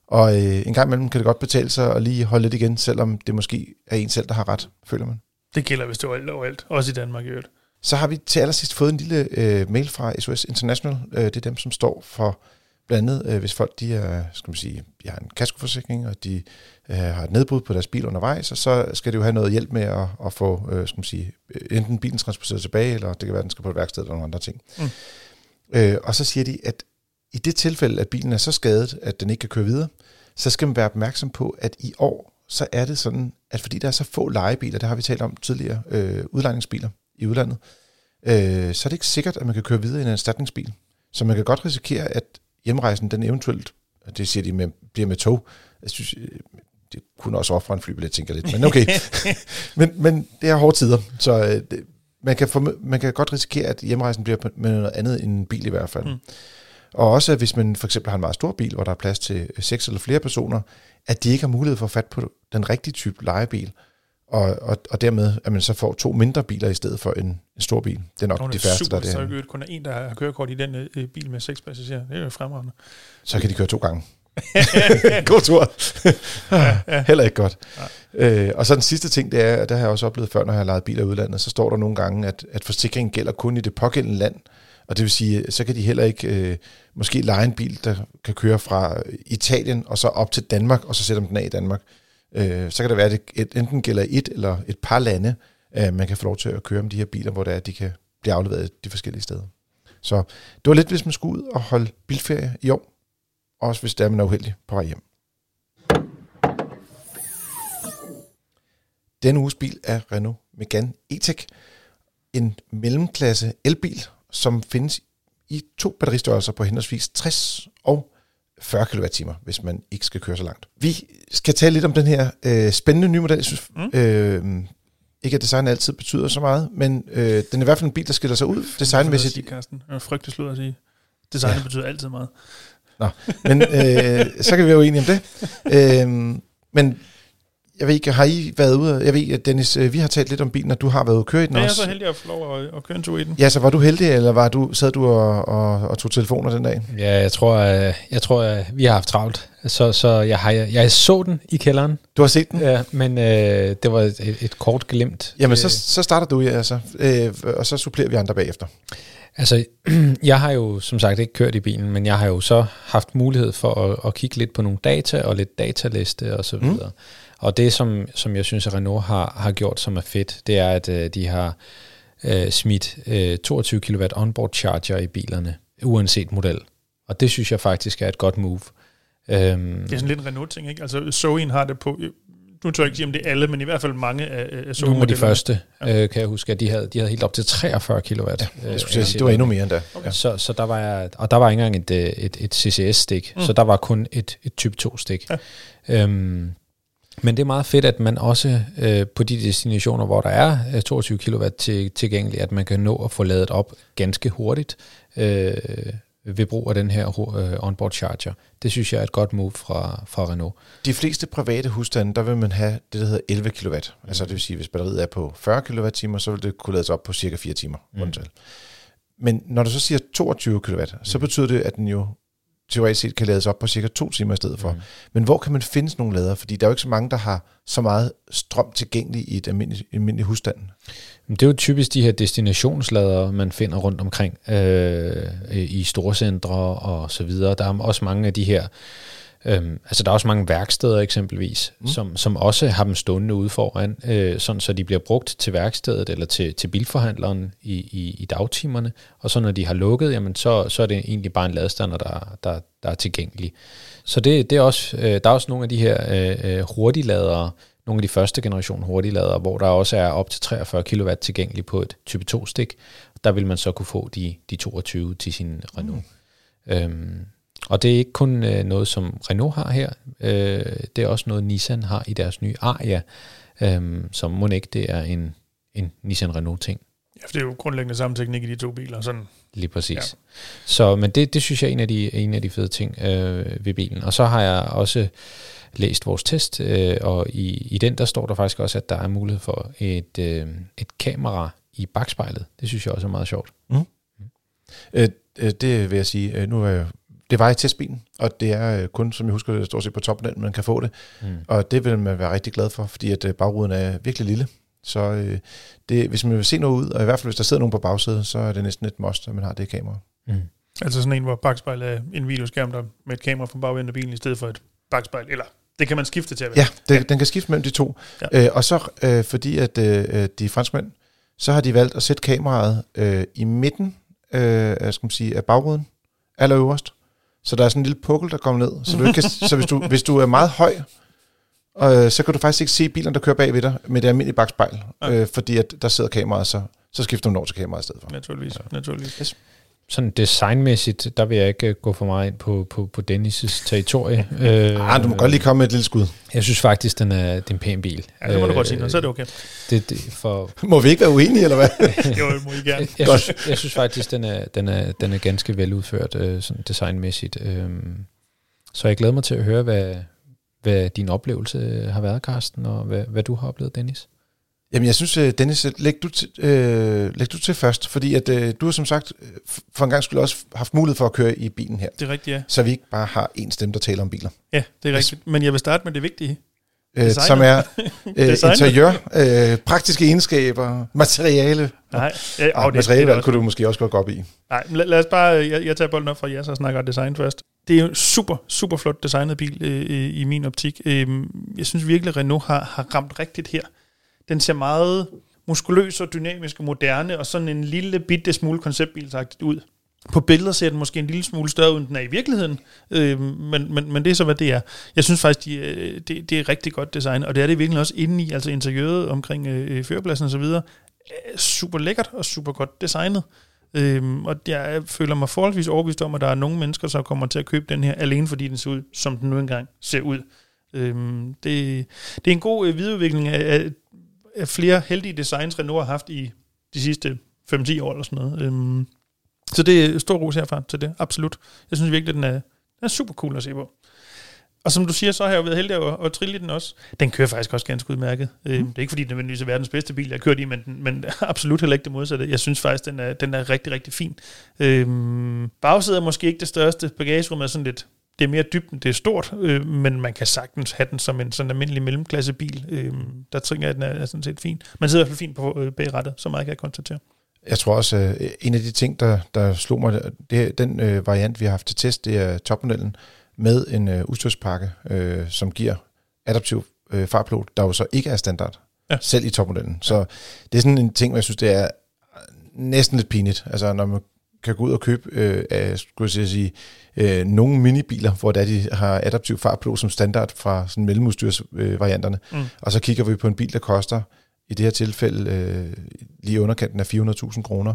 Og øh, en gang imellem kan det godt betale sig at lige holde lidt igen, selvom det måske er en selv, der har ret, føler man. Det gælder, hvis det er alt overalt. Også i Danmark i øvrigt. Så har vi til allersidst fået en lille øh, mail fra SOS International. Øh, det er dem, som står for blandt andet, øh, hvis folk de er, skal man sige, de har en kaskoforsikring, og de øh, har et nedbrud på deres bil undervejs, og så skal de jo have noget hjælp med at, at få, øh, skal man sige, enten bilen transporteret tilbage, eller det kan være, at den skal på et værksted eller nogle andre ting. Mm. Øh, og så siger de, at i det tilfælde, at bilen er så skadet, at den ikke kan køre videre, så skal man være opmærksom på, at i år, så er det sådan, at fordi der er så få legebiler, det har vi talt om tidligere, øh, udlejningsbiler i udlandet, øh, så er det ikke sikkert, at man kan køre videre i en erstatningsbil. Så man kan godt risikere, at hjemrejsen, den eventuelt, det siger de, med, bliver med tog. Jeg synes, øh, det kunne også ofre en flybillet, tænker jeg lidt, men okay. men, men det er hårde tider, så øh, det, man, kan få, man kan godt risikere, at hjemrejsen bliver med noget andet end en bil i hvert fald. Mm. Og også, hvis man for eksempel har en meget stor bil, hvor der er plads til seks eller flere personer, at de ikke har mulighed for at fatte på den rigtige type lejebil, og, og, og dermed, at man så får to mindre biler i stedet for en, en stor bil. Det er nok Nå, de færreste, super, der er det. Så er kun en, der har kørekort i den øh, bil med seks passagerer. Det er jo fremragende. Så kan de køre to gange. God tur. ja, ja. Heller ikke godt. Ja. Øh, og så den sidste ting, det er, der har jeg også oplevet før, når jeg har lejet biler i udlandet, så står der nogle gange, at, at forsikringen gælder kun i det pågældende land. Og det vil sige, så kan de heller ikke øh, måske lege en bil, der kan køre fra Italien og så op til Danmark, og så sætter den af i Danmark. Øh, så kan det være, at det et, enten gælder et eller et par lande, øh, man kan få lov til at køre med de her biler, hvor det er, at de kan blive afleveret de forskellige steder. Så det var lidt, hvis man skulle ud og holde bilferie i år, også hvis det er, man er uheldig på vej hjem. Denne uges bil er Renault Megane E-Tech, en mellemklasse elbil, som findes i to batteristørrelser på henholdsvis 60 og 40 kWh, hvis man ikke skal køre så langt. Vi skal tale lidt om den her øh, spændende nye model. Jeg synes, mm. øh, ikke at design altid betyder så meget, men øh, den er i hvert fald en bil, der skiller sig ud designmæssigt. Det er frygtelig slud at sige. Design ja. betyder altid meget. Nå, men øh, så kan vi være uenige om det. Øh, men jeg ved ikke, har I været ude? Jeg ved, at Dennis, øh, vi har talt lidt om bilen, og du har været ude at køre i den ja, også. jeg er så heldig at få lov at, at køre en tur i den. Ja, så var du heldig, eller var du, sad du og, og, og tog telefoner den dag? Ja, jeg tror, jeg, jeg tror jeg, vi har haft travlt. Så, så jeg, har, jeg så den i kælderen. Du har set den? Ja, men øh, det var et, et kort glimt. Jamen, så, så starter du, ja, altså, øh, og så supplerer vi andre bagefter. Altså, jeg har jo som sagt ikke kørt i bilen, men jeg har jo så haft mulighed for at, at kigge lidt på nogle data og lidt dataliste og så videre. Mm. Og det, som, som jeg synes, at Renault har, har gjort, som er fedt, det er, at øh, de har øh, smidt øh, 22 kW onboard charger i bilerne, uanset model. Og det synes jeg faktisk er et godt move. Øhm, det er sådan lidt en Renault-ting, ikke? Altså, Zoe'en har det på nu tror jeg ikke sige, om det er alle, men i hvert fald mange af, af Nogle af de første, ja. øh, kan jeg huske, at de havde, de havde helt op til 43 kW. Ja, Jeg skulle til at sige, det var endnu mere end. Okay. Så, så der var, og der var ikke engang et, øh, et, et CCS-stik, mm. så der var kun et, et type 2-stik. Ja. Øhm, men det er meget fedt, at man også øh, på de destinationer, hvor der er øh, 22 kW til, tilgængelig, at man kan nå at få ladet op ganske hurtigt øh, ved brug af den her øh, onboard charger. Det synes jeg er et godt move fra, fra Renault. De fleste private husstande, der vil man have det, der hedder 11 kW. Altså det vil sige, hvis batteriet er på 40 kWh, så vil det kunne lades op på cirka 4 timer. Mm. Men når du så siger 22 kW, så betyder det, at den jo teoretisk set kan lades op på cirka to timer i stedet for. Mm. Men hvor kan man finde sådan nogle lader? Fordi der er jo ikke så mange, der har så meget strøm tilgængelig i et almindeligt, almindeligt husstand. Men Det er jo typisk de her destinationslader, man finder rundt omkring øh, i storcentre og så videre. Der er også mange af de her, øh, altså der er også mange værksteder eksempelvis, mm. som, som også har dem stående ude foran, øh, sådan så de bliver brugt til værkstedet eller til, til bilforhandleren i, i, i dagtimerne. Og så når de har lukket, jamen så, så er det egentlig bare en ladestander, der, der, der er tilgængelig. Så det, det er også, øh, der er også nogle af de her øh, øh, hurtigladere, nogle af de første generation hurtigladere, hvor der også er op til 43 kW tilgængelig på et type 2-stik. Der vil man så kunne få de, de 22 til sin Renault. Mm. Øhm, og det er ikke kun øh, noget, som Renault har her. Øh, det er også noget, Nissan har i deres nye Aria, øh, som må ikke det er en, en Nissan Renault-ting. Ja, for det er jo grundlæggende samme teknik i de to biler. Sådan. Lige præcis. Ja. Så, men det, det synes jeg er en af de, en af de fede ting øh, ved bilen. Og så har jeg også læst vores test, øh, og i, i den der står der faktisk også, at der er mulighed for et, øh, et kamera i bagspejlet. Det synes jeg også er meget sjovt. Øh, øh, det vil jeg sige, øh, nu er jeg, det var i testbilen, og det er øh, kun, som jeg husker, det står set på toppen, at man kan få det. Mm. Og det vil man være rigtig glad for, fordi at øh, bagruden er virkelig lille. Så øh, det, hvis man vil se noget ud, og i hvert fald hvis der sidder nogen på bagsædet, så er det næsten et must, at man har det kamera. Mm. Altså sådan en, hvor bagspejl er en videoskærm, der med et kamera fra bagenden af bilen, i stedet for et bagspejl. Eller det kan man skifte til at være. Ja, det, ja. den kan skifte mellem de to. Ja. Øh, og så øh, fordi at øh, de er franskmænd, så har de valgt at sætte kameraet øh, i midten øh, af, skal man sige, af bagruden, allerøverst. Så der er sådan en lille pukkel, der kommer ned. Så, du ikke kan, så hvis, du, hvis du er meget høj, øh, så kan du faktisk ikke se bilerne, der kører bag ved dig med det almindelige bagspejl. Ja. Øh, fordi at der sidder kameraet, så, så skifter du over til kameraet i stedet for. Naturligvis. Ja. naturligvis. Sådan designmæssigt, der vil jeg ikke øh, gå for meget ind på, på, på Dennis' territorie. øh, Ah, du må godt lige komme med et lille skud. Jeg synes faktisk, den er, det er en pæn bil. Ja, det må du Øh, godt sige, så er det okay. Det, det, for, Må vi ikke være uenige, eller hvad? Jo, det må I gerne. jeg, jeg, synes, jeg synes faktisk, den er, den er, den er ganske veludført øh, sådan designmæssigt. Øh, så jeg glæder mig til at høre, hvad, hvad din oplevelse har været, Carsten, og hvad, hvad du har oplevet, Dennis. Jamen, jeg synes, øh, Dennis, læg du, til, øh, læg du til først, fordi at, øh, du har som sagt øh, for en gang skulle også haft mulighed for at køre i bilen her, Det er rigtigt, ja. så vi ikke bare har en stemme, der taler om biler. Ja, det er rigtigt. Men jeg vil starte med det vigtige. Øh, Designet. som er øh, interiør, øh, praktiske egenskaber, materiale. Nej, ja, Og oh, det, materiale det kunne du måske også godt gå op i. Nej, lad, lad os bare, jeg, jeg tager bolden op fra jer, så snakker design først. Det er jo en super, super flot designet bil øh, øh, i min optik. Øh, jeg synes virkelig, at Renault har, har ramt rigtigt her. Den ser meget muskuløs og dynamisk og moderne, og sådan en lille bitte smule konceptbilsagtigt ud. På billeder ser den måske en lille smule større ud, end den er i virkeligheden, øh, men, men, men det er så, hvad det er. Jeg synes faktisk, de, øh, det, det er rigtig godt design, og det er det virkelig også inde i, altså interiøret omkring øh, øh førerpladsen og så videre. Øh, super lækkert og super godt designet. Øhm, og jeg føler mig forholdsvis overbevist om, at der er nogle mennesker, som kommer til at købe den her, alene fordi den ser ud, som den nu engang ser ud. Øhm, det, det er en god øh, videreudvikling af, af flere heldige designs, Renault har haft i de sidste 5-10 år eller sådan noget. Øhm, så det er stor ros herfra til det, absolut. Jeg synes virkelig, den er, den er super cool at se på. Og som du siger, så har jeg jo været heldig at, at trille den også. Den kører faktisk også ganske udmærket. Mm. Det er ikke fordi, den nødvendigvis er verdens bedste bil, jeg har kørt i, men, men absolut heller ikke det modsatte. Jeg synes faktisk, den er, den er rigtig, rigtig fin. Øhm, bagsædet er måske ikke det største. Bagagerummet er sådan lidt det er mere dybt, end det er stort, øh, men man kan sagtens have den som en sådan almindelig mellemklassebil. Øh, der tænker jeg, den er, er sådan set fin. Man sidder i hvert fald fint på øh, bagrettet, så meget kan jeg konstatere. Jeg tror også, øh, en af de ting, der, der slog mig, det den øh, variant, vi har haft til test, det er topmodellen med en øh, udstyrspakke, øh, som giver adaptiv øh, fartpilot, der jo så ikke er standard, Ja. ja. selv i topmodellen. Så det er sådan en ting, hvor jeg synes, det er næsten lidt pinligt. Altså, når man kan gå ud og købe, øh, af, skulle jeg sige, øh, nogle minibiler, hvor der de har adaptiv fartblå som standard fra sådan mellemudstyrsvarianterne. Øh, mm. Og så kigger vi på en bil, der koster i det her tilfælde øh, lige underkanten af 400.000 kroner,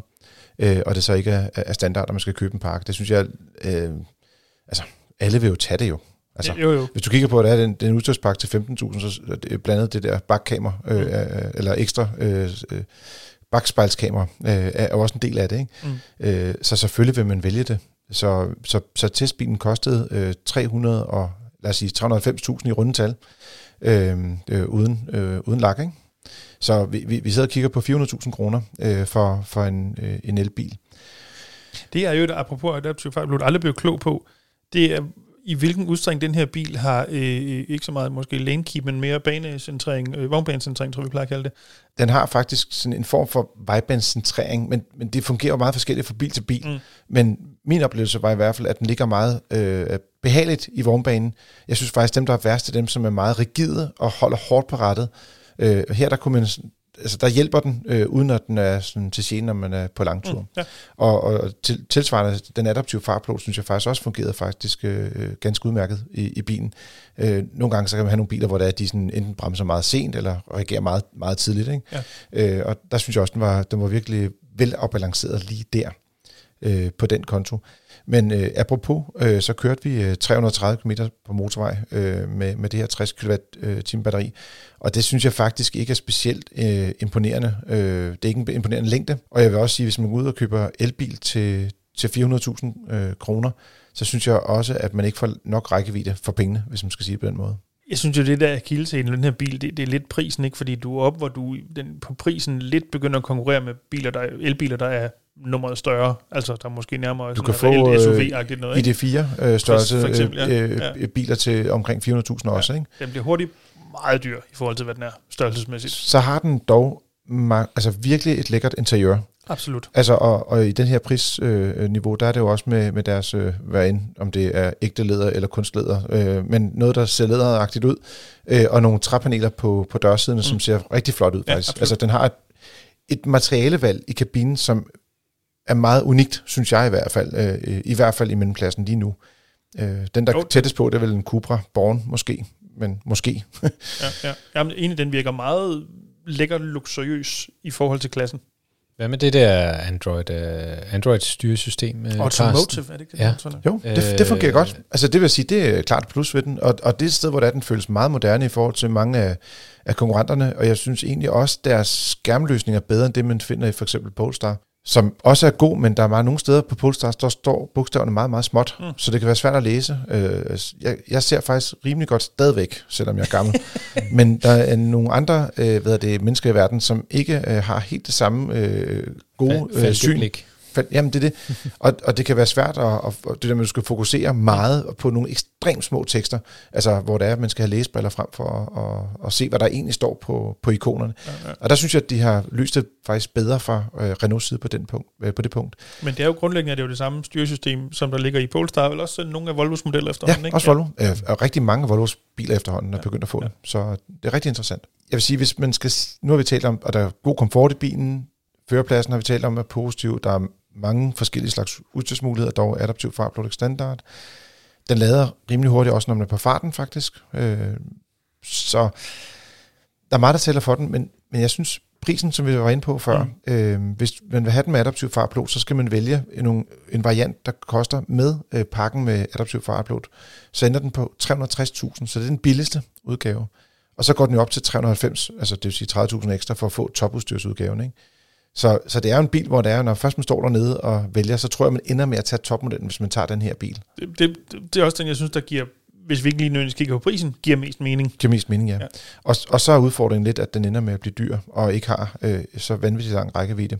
øh, og det så ikke er, er standard, at man skal købe en pakke. Det synes jeg, øh, altså alle vil jo tage det jo. Altså, jo, jo. Hvis du kigger på, at det er den, den udstyrspakke til 15.000, så er det blandet det der bakkamera, øh, mm. eller ekstra øh, øh, bagspejlskamera, øh, er også en del af det. Ikke? Mm. Øh, så selvfølgelig vil man vælge det. Så, så, så testbilen kostede øh, 300 og, lad os sige, 390.000 i rundetal, øh, øh, uden, øh, uden lak, ikke? Så vi, vi, vi sidder og kigger på 400.000 kroner øh, for, for en, øh, en elbil. Det er jo et apropos adaptiv fart, blev aldrig blevet klog på. Det er, i hvilken udstrækning den her bil har øh, ikke så meget måske lane keep, men mere banecentrering, øh, vognbanecentrering, tror vi plejer at kalde det. Den har faktisk sådan en form for vejbanecentrering, men, men det fungerer meget forskelligt fra bil til bil. Mm. Men min oplevelse var i hvert fald, at den ligger meget øh, behageligt i vognbanen. Jeg synes faktisk, dem, der er værst, er dem, som er meget rigide og holder hårdt på rettet. Øh, her der kunne man altså der hjælper den, øh, uden at den er sådan til scene, når man er på langtur. Mm, ja. Og, og til, tilsvarende, den adaptive farplot, synes jeg faktisk også fungerede faktisk øh, ganske udmærket i, i bilen. Øh, nogle gange så kan man have nogle biler, hvor der er, de sådan enten bremser meget sent, eller reagerer meget, meget tidligt. Ikke? Ja. Øh, og der synes jeg også, den var, den var virkelig vel afbalanceret lige der øh, på den konto. Men øh, apropos, øh, så kørte vi øh, 330 km på motorvej øh, med, med det her 60 kWh øh, batteri, og det synes jeg faktisk ikke er specielt øh, imponerende. Øh, det er ikke en imponerende længde, og jeg vil også sige, hvis man går ud og køber elbil til, til 400.000 øh, kroner, så synes jeg også, at man ikke får nok rækkevidde for pengene, hvis man skal sige det på den måde. Jeg synes jo, det der i den her bil, det, det er lidt prisen, ikke? fordi du er op, hvor du den, på prisen lidt begynder at konkurrere med biler, der, elbiler, der er nummeret større. Altså, der er måske nærmere du kan få SUV-agtigt noget. ID4 øh, størrelse eksempel, ja. øh, ja. biler til omkring 400.000 ja. også. Ikke? Den bliver hurtigt meget dyr i forhold til, hvad den er størrelsesmæssigt. Så har den dog altså virkelig et lækkert interiør. Absolut. Altså, og, og i den her prisniveau, øh, der er det jo også med, med deres, øh, hvad end, om det er ægte læder eller kunstleder, øh, men noget, der ser læderagtigt ud, øh, og nogle træpaneler på, på dørsiden, mm. som ser rigtig flot ud, faktisk. Ja, altså, den har et, et materialevalg i kabinen, som er meget unikt, synes jeg i hvert fald, øh, i hvert fald i mellemklassen lige nu. Øh, den, der jo. tættest på, det er vel en Cupra Born, måske, men måske. ja, ja. Jamen, egentlig, den virker meget lækker luksuriøs i forhold til klassen. Hvad med det der Android, uh, Android styresystem? Uh, Automotive, er det ikke det? Ja. Jo, det, det fungerer øh, godt. Altså det vil sige, det er klart plus ved den, og, og det er et sted, hvor der den føles meget moderne i forhold til mange af, af konkurrenterne, og jeg synes egentlig også, deres skærmløsning er bedre end det, man finder i for eksempel Polestar som også er god, men der er meget nogle steder på Polestar, der står bogstaverne meget, meget småt, mm. så det kan være svært at læse. Øh, jeg, jeg ser faktisk rimelig godt stadigvæk, selvom jeg er gammel. men der er nogle andre øh, hvad er det, mennesker i verden, som ikke øh, har helt det samme øh, gode øh, syn. Blik. Jamen, det er det. Og, og det kan være svært, at, at, det der med, at du skal fokusere meget på nogle ekstremt små tekster, altså hvor det er, at man skal have læsebriller frem for at, at, at se, hvad der egentlig står på, på ikonerne. Ja, ja. Og der synes jeg, at de har løst det faktisk bedre fra uh, Renaults side på, den punkt, uh, på det punkt. Men det er jo grundlæggende, at det er jo det samme styresystem, som der ligger i Polestar, eller også nogle af Volvos modeller efterhånden. Ja, ikke? også Volvo. Ja. Og rigtig mange af Volvos biler efterhånden er ja. begyndt at få ja. det. Så det er rigtig interessant. Jeg vil sige, hvis man skal, nu har vi talt om, at der er god komfort i bilen, Førerpladsen har vi talt om er positiv. Der er mange forskellige slags udstyrsmuligheder, dog adaptiv fartblok standard. Den lader rimelig hurtigt, også når man er på farten faktisk. Øh, så der er meget, der tæller for den, men, men jeg synes, prisen, som vi var inde på før, mm. øh, hvis man vil have den med adaptiv fartblok, så skal man vælge en, en variant, der koster med øh, pakken med adaptiv fartblok. Så ender den på 360.000, så det er den billigste udgave. Og så går den jo op til 390, altså det vil sige 30.000 ekstra for at få topudstyrsudgaven. Ikke? Så, så det er jo en bil, hvor det er, når først man står dernede og vælger, så tror jeg, man ender med at tage topmodellen, hvis man tager den her bil. Det, det, det er også den, jeg synes, der giver, hvis vi ikke lige nødvendigvis kigger på prisen, giver mest mening. Giver mest mening, ja. ja. Og, og så er udfordringen lidt, at den ender med at blive dyr, og ikke har øh, så vanvittigt lang rækkevidde.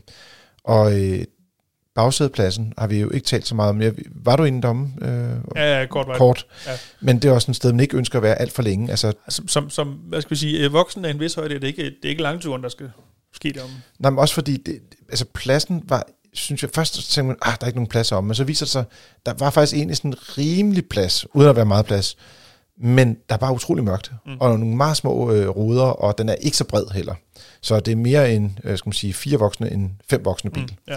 Og øh, bagsædepladsen har vi jo ikke talt så meget om. Var du inde domme? Øh, ja, ja, kort. kort. Ja. Men det er også en sted, man ikke ønsker at være alt for længe. Altså, som, som, som hvad skal vi sige, øh, voksen af en vis højde, det er ikke, det er ikke langturen, der skal om. Nej, men også fordi, det, altså pladsen var, synes jeg, først tænkte man, ah, der er ikke nogen plads om, men så viser det sig, der var faktisk egentlig sådan en rimelig plads, uden at være meget plads, men der er bare utrolig mørkt, mm. og nogle meget små øh, ruder, og den er ikke så bred heller. Så det er mere en, øh, skal man sige, fire voksne end fem voksne bil. Mm, ja.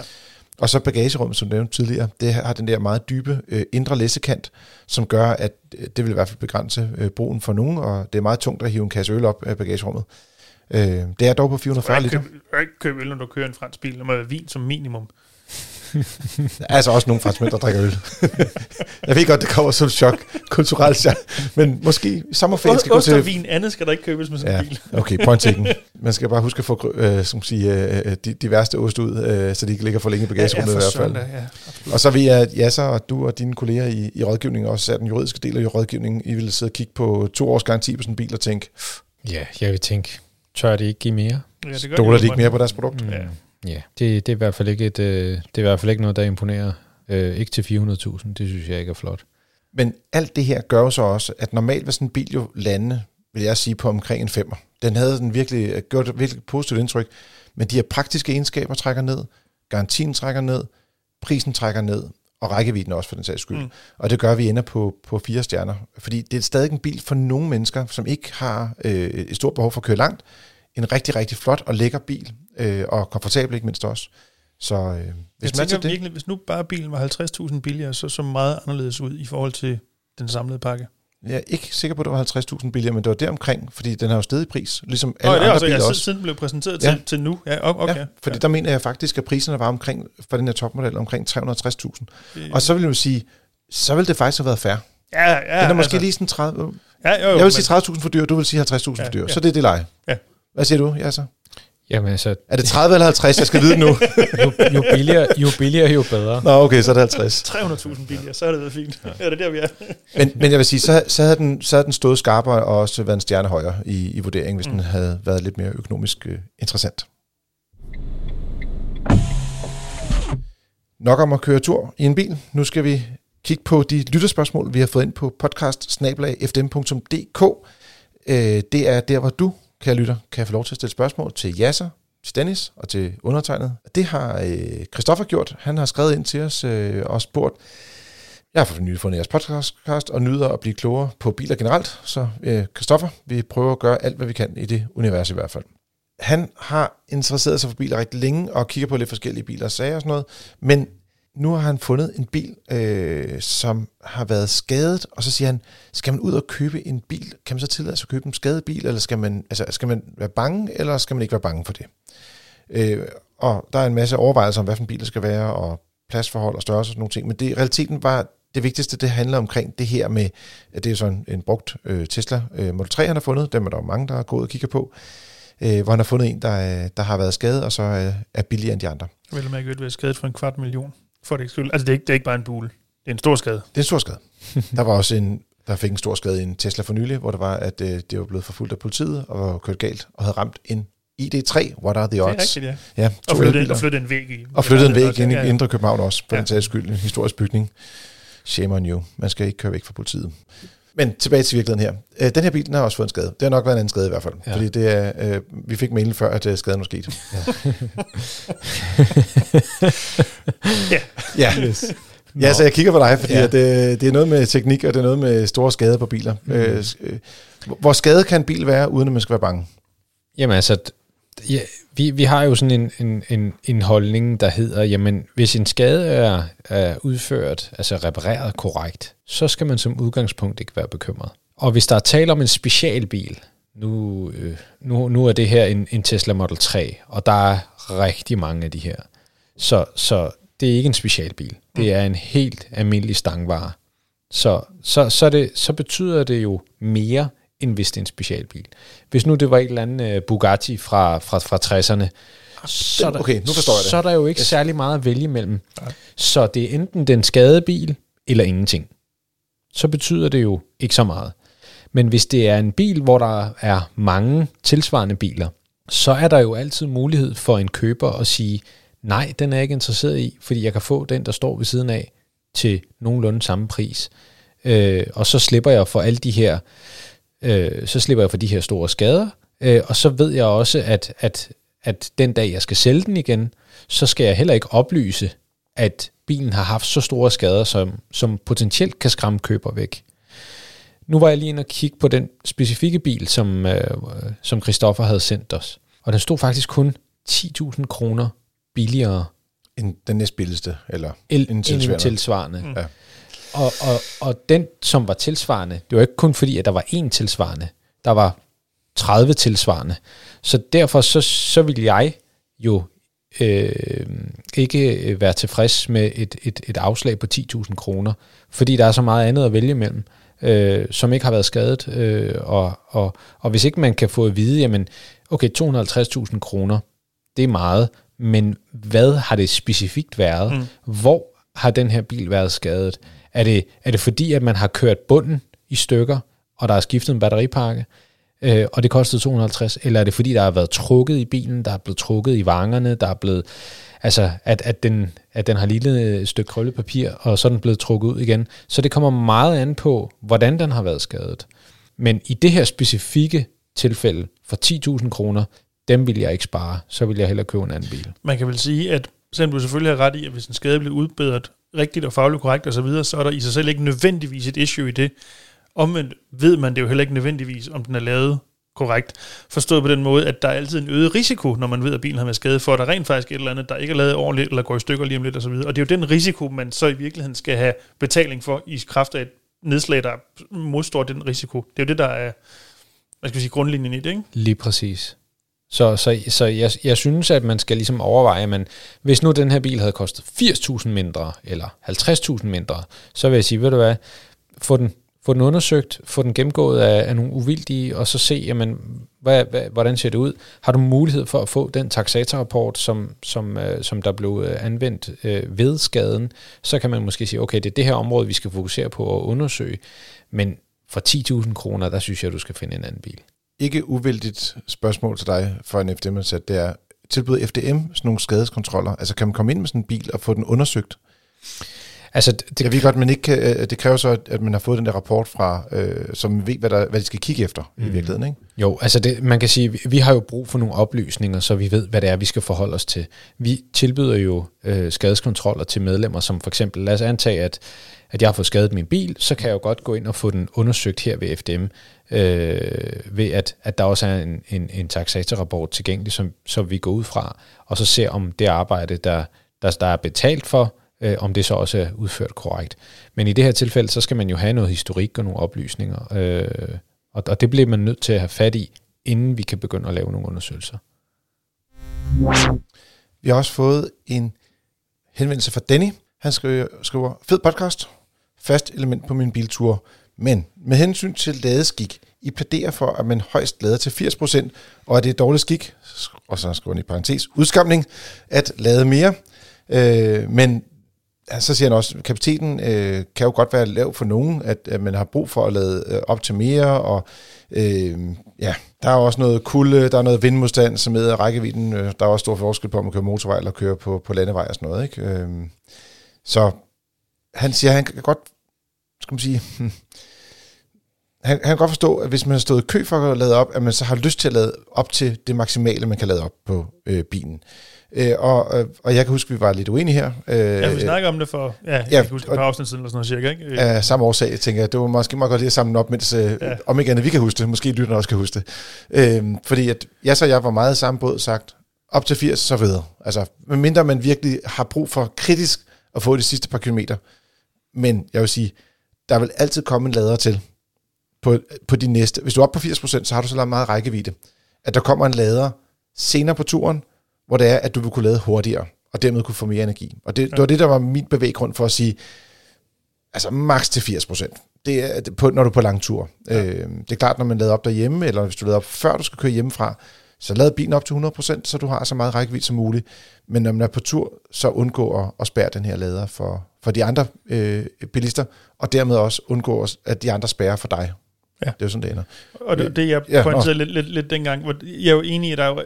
Og så bagagerummet, som du nævnte tidligere, det har den der meget dybe øh, indre læssekant, som gør, at øh, det vil i hvert fald begrænse øh, brugen for nogen, og det er meget tungt at hive en kasse øl op af bagagerummet. Øh, det er dog på 440 liter. Du kan ikke købe øl, når du kører en fransk bil. Det må være vin som minimum. Der er altså også nogle franskmænd, der drikker øl. jeg ved godt, det kommer som chok, kulturelt chok, men måske sommerferien skal gå Ost til... vin andet skal der ikke købes med sådan en bil. okay, point taken. Man skal bare huske at få øh, som sige, øh, de, de værste ost ud, øh, så de ikke ligger for længe i bagagerummet ja, i hvert fald. Ja, og så ved jeg, at Jasser og du og dine kolleger i, i rådgivningen, også er den juridiske del af rådgivningen, I vil sidde og kigge på to års garanti på sådan en bil og tænke... Ja, jeg vil tænke, tør det ikke give mere? Ja, det gør Stoler de ikke mere på deres produkt? Mm. Ja. Ja, det, det, er i hvert fald ikke et, øh, det er i hvert fald ikke noget, der imponerer. Øh, ikke til 400.000, det synes jeg ikke er flot. Men alt det her gør jo så også, at normalt vil sådan en bil jo lande, vil jeg sige, på omkring en femmer. Den havde den virkelig, øh, gjort et virkelig positivt indtryk, men de her praktiske egenskaber trækker ned, garantien trækker ned, prisen trækker ned, og rækkevidden også for den sags skyld. Mm. Og det gør, at vi ender på, på fire stjerner. Fordi det er stadig en bil for nogle mennesker, som ikke har øh, et stort behov for at køre langt. En rigtig, rigtig flot og lækker bil, øh, og komfortabel ikke mindst også. Så øh, hvis jeg man tænker det, virkelig, hvis nu bare bilen var 50.000 billigere, så så meget anderledes ud i forhold til den samlede pakke. Jeg er ikke sikker på, at det var 50.000 billigere, men det var deromkring, fordi den har jo stedet i pris, ligesom alle Nå, det er andre altså, biler ja, også. siden den blev præsenteret Ja. til, til nu. Ja, okay. Ja, fordi ja. der mener jeg faktisk, at priserne var omkring, for den her topmodel, omkring 360.000. Det- Og så vil jeg sige, så vil det faktisk have været fair. Ja, ja. Den er måske altså, lige sådan 30... Ja, jo, jo, Jeg vil sige 30.000 for dyr, du vil sige 50.000 for Ja, dyr. ja. Så det er det leje. Ja. Hvad siger du, ja, så? Jamen altså, Er det 30 eller 50? Jeg skal vide nu. jo, jo, billigere, jo billigere, jo bedre. Nå, okay, så er det 50. 300.000 billigere, så er det været fint. Ja. ja, det er der, vi er. Men, men jeg vil sige, så, så, havde den, så havde den stået skarpere og også været en stjerne højere i, i vurderingen, hvis mm. den havde været lidt mere økonomisk øh, interessant. Nok om at køre tur i en bil. Nu skal vi kigge på de lytterspørgsmål, vi har fået ind på podcast Øh, det er der, hvor du, kære lytter, kan jeg få lov til at stille spørgsmål til Jasser, til Dennis og til undertegnet. Det har øh, Christoffer gjort. Han har skrevet ind til os øh, og spurgt, jeg har for nylig fundet jeres podcast og nyder at blive klogere på biler generelt. Så øh, Christoffer, vi prøver at gøre alt, hvad vi kan i det univers i hvert fald. Han har interesseret sig for biler rigtig længe og kigger på lidt forskellige biler og sager og sådan noget. Men nu har han fundet en bil, øh, som har været skadet, og så siger han, skal man ud og købe en bil? Kan man så tillade sig at købe en skadet bil, eller skal man, altså, skal man være bange, eller skal man ikke være bange for det? Øh, og der er en masse overvejelser om, hvad for en bil der skal være, og pladsforhold og størrelse og sådan nogle ting. Men det, i realiteten var det vigtigste, det handler omkring det her med, at det er sådan en brugt øh, Tesla øh, Model 3, han har fundet. Dem er der jo mange, der er gået og kigger på. Øh, hvor han har fundet en, der, øh, der har været skadet, og så øh, er billigere end de andre. Jeg vil mærke, at skadet for en kvart million. For det skyld. Altså, det er, ikke, det er ikke bare en bule. Det er en stor skade. Det er en stor skade. der var også en, der fik en stor skade i en Tesla for nylig, hvor der var, at øh, det var blevet forfulgt af politiet og var kørt galt og havde ramt en ID3. What are the Det er odds? rigtigt, ja. Ja, Og to flytte, elbiler. og flytte en væg i. Og flyttede en væg Ja, ind i ja. Indre København også, Ja. ja. den sags skyld. En historisk bygning. Shame on you. Man skal ikke køre væk fra politiet. Men tilbage til virkeligheden her. Øh, Den her bil, den har også fået en skade. Det har nok været en anden skade i hvert fald. Ja. Ja. Fordi det er, øh, vi fik mailen før, at øh, skaden var sket. Ja. ja. Yes. Ja, så jeg kigger på dig, fordi Ja. ja. det, det er noget med teknik, og det er noget med store skader på biler. Mm. Øh, øh, hvor skade kan en bil være, uden at man skal være bange? Jamen altså, ja, vi, vi har jo sådan en, en, en, en holdning, der hedder, jamen hvis en skade er, er udført, altså repareret korrekt, så skal man som udgangspunkt ikke være bekymret. Og hvis der er tale om en specialbil, nu, øh, nu, nu er det her en, en Tesla Model 3, og der er rigtig mange af de her. Så, så det er ikke en specialbil. Det er en helt almindelig stangvare. Så, så, så, det, så betyder det jo mere, end hvis det er en specialbil. Hvis nu det var et eller andet uh, Bugatti fra, fra, fra 60'erne, så er, der, okay, nu forstår jeg det. så er der jo ikke særlig meget at vælge mellem. Så det er enten den skadede bil, eller ingenting. Så betyder det jo ikke så meget. Men hvis det er en bil, hvor der er mange tilsvarende biler, så er der jo altid mulighed for en køber at sige, nej, den er jeg ikke interesseret i, fordi jeg kan få den, der står ved siden af, til nogenlunde samme pris. Øh, og så slipper jeg for alle de her, øh, så slipper jeg for de her store skader, øh, og så ved jeg også, at, at, at den dag, jeg skal sælge den igen, så skal jeg heller ikke oplyse, at bilen har haft så store skader, som, som potentielt kan skræmme køber væk. Nu var jeg lige inde og kigge på den specifikke bil, som, øh, som Christoffer havde sendt os. Og den stod faktisk kun 10.000 kroner billigere En, den næstbilligste, eller el, en en tilsvarende. tilsvarende. Mm. Ja. Og, og, og den, som var tilsvarende, det var ikke kun fordi, at der var én tilsvarende. Der var 30 tilsvarende. Så derfor så, så vil jeg jo øh, ikke være tilfreds med et, et, et afslag på 10.000 kroner, fordi der er så meget andet at vælge imellem, øh, som ikke har været skadet. Øh, og, og, og hvis ikke man kan få at vide, jamen, okay, 250.000 kroner, det er meget, men hvad har det specifikt været? Mm. Hvor har den her bil været skadet? Er det, er det fordi, at man har kørt bunden i stykker, og der er skiftet en batteripakke, øh, og det kostede 250, eller er det fordi, der har været trukket i bilen, der er blevet trukket i vangerne, der er blevet, altså at, at, den, at den har lille et stykke krøllepapir, og så er den blevet trukket ud igen. Så det kommer meget an på, hvordan den har været skadet. Men i det her specifikke tilfælde, for 10.000 kroner, dem vil jeg ikke spare, så vil jeg hellere købe en anden bil. Man kan vel sige, at selvom du selvfølgelig har ret i, at hvis en skade bliver udbedret rigtigt og fagligt korrekt osv., så, videre, så er der i sig selv ikke nødvendigvis et issue i det. Omvendt ved man det jo heller ikke nødvendigvis, om den er lavet korrekt. Forstået på den måde, at der er altid en øget risiko, når man ved, at bilen har været skadet, for at der rent faktisk et eller andet, der ikke er lavet ordentligt, eller går i stykker lige om lidt osv. Og det er jo den risiko, man så i virkeligheden skal have betaling for, i kraft af et nedslag, der modstår den risiko. Det er jo det, der er hvad skal vi sige, grundlinjen i det, ikke? Lige præcis. Så, så, så jeg, jeg synes, at man skal ligesom overveje, at man, hvis nu den her bil havde kostet 80.000 mindre, eller 50.000 mindre, så vil jeg sige, ved du hvad, få den, få den undersøgt, få den gennemgået af, af nogle uvildige, og så se, jamen, hvad, hvad, hvordan ser det ud? Har du mulighed for at få den taxatorrapport, som, som, øh, som der blev øh, anvendt øh, ved skaden, så kan man måske sige, okay, det er det her område, vi skal fokusere på at undersøge, men for 10.000 kroner, der synes jeg, du skal finde en anden bil. Ikke uvildigt spørgsmål til dig for en FDM-ansat, det er, tilbyder FDM sådan nogle skadeskontroller? Altså kan man komme ind med sådan en bil og få den undersøgt? Altså, det, Jeg ved godt, men ikke kan, øh, det kræver så, at- at man har fået den der rapport fra, øh, som ved, hvad, der, hvad de skal kigge efter mm. i virkeligheden. Ikke? Jo, altså det, man kan sige, vi, vi har jo brug for nogle oplysninger, så vi ved, hvad det er, vi skal forholde os til. Vi tilbyder jo øh, skadeskontroller til medlemmer, som for eksempel, lad os antage, at, at jeg har fået skadet min bil, så kan jeg jo godt gå ind og få den undersøgt her ved FDM, øh, ved at, at der også er en, en, en taxatorrapport tilgængelig, som, som vi går ud fra, og så ser om det arbejde, der, der, der er betalt for, øh, om det så også er udført korrekt. Men i det her tilfælde, så skal man jo have noget historik og nogle oplysninger, øh, og, og det bliver man nødt til at have fat i, inden vi kan begynde at lave nogle undersøgelser. Vi har også fået en henvendelse fra Danny. Han skriver, skriver fed podcast, fast element på min biltur, men med hensyn til ladeskik, I plæderer for, at man højst lader til 80%, og at det er dårlig skik, og så skriver han i parentes, udskamning, at lade mere. Øh, men så siger han også, at kapaciteten øh, kan jo godt være lav for nogen, at, at man har brug for at lade øh, op til mere, og øh, ja, der er også noget kulde, der er noget vindmodstand, som med rækkevidden, øh, der er også stor forskel på, om man kører motorvej eller kører på, på landevej og sådan noget. Ikke? Øh, så han siger, at han kan godt, skal man sige, han, han kan godt forstå, at hvis man har stået i kø for at lade op, at man så har lyst til at lade op til det maksimale, man kan lade op på øh, bilen. Øh, og, øh, og jeg kan huske, at vi var lidt uenige her. Øh, Ja, vi snakker om det for, ja, jeg ja, kan huske et par afsnit siden, eller sådan noget cirka, ikke? af samme årsag, jeg tænker, det var måske meget godt lige at samle op, mens øh, Ja. ja. om ikke andet vi kan huske det, måske lytterne også kan huske det. Øh, fordi at jeg så jeg var meget i samme båd sagt, op til 80, så videre. Altså, medmindre man virkelig har brug for kritisk at få de sidste par kilometer. Men jeg vil sige, der vil altid komme en lader til på, på de næste. Hvis du er oppe på 80%, så har du så meget rækkevidde. At der kommer en lader senere på turen, hvor det er, at du vil kunne lade hurtigere, og dermed kunne få mere energi. Og det, ja. det var det, der var min bevæggrund for at sige, altså maks til 80%. Det er på, når du er på lang tur. Ja. Øh, det er klart, når man lader op derhjemme, eller hvis du lader op før du skal køre hjemmefra, så lad bilen op til 100%, så du har så meget rækkevidde som muligt. Men når man er på tur, så undgå at, at spærre den her lader for, for de andre øh, bilister, og dermed også undgå, at de andre spærrer for dig. Ja. Det er sådan, det ender. Og det, det jeg Ja, pointerede lidt, lidt, lidt dengang, hvor jeg er jo enig i, at der er,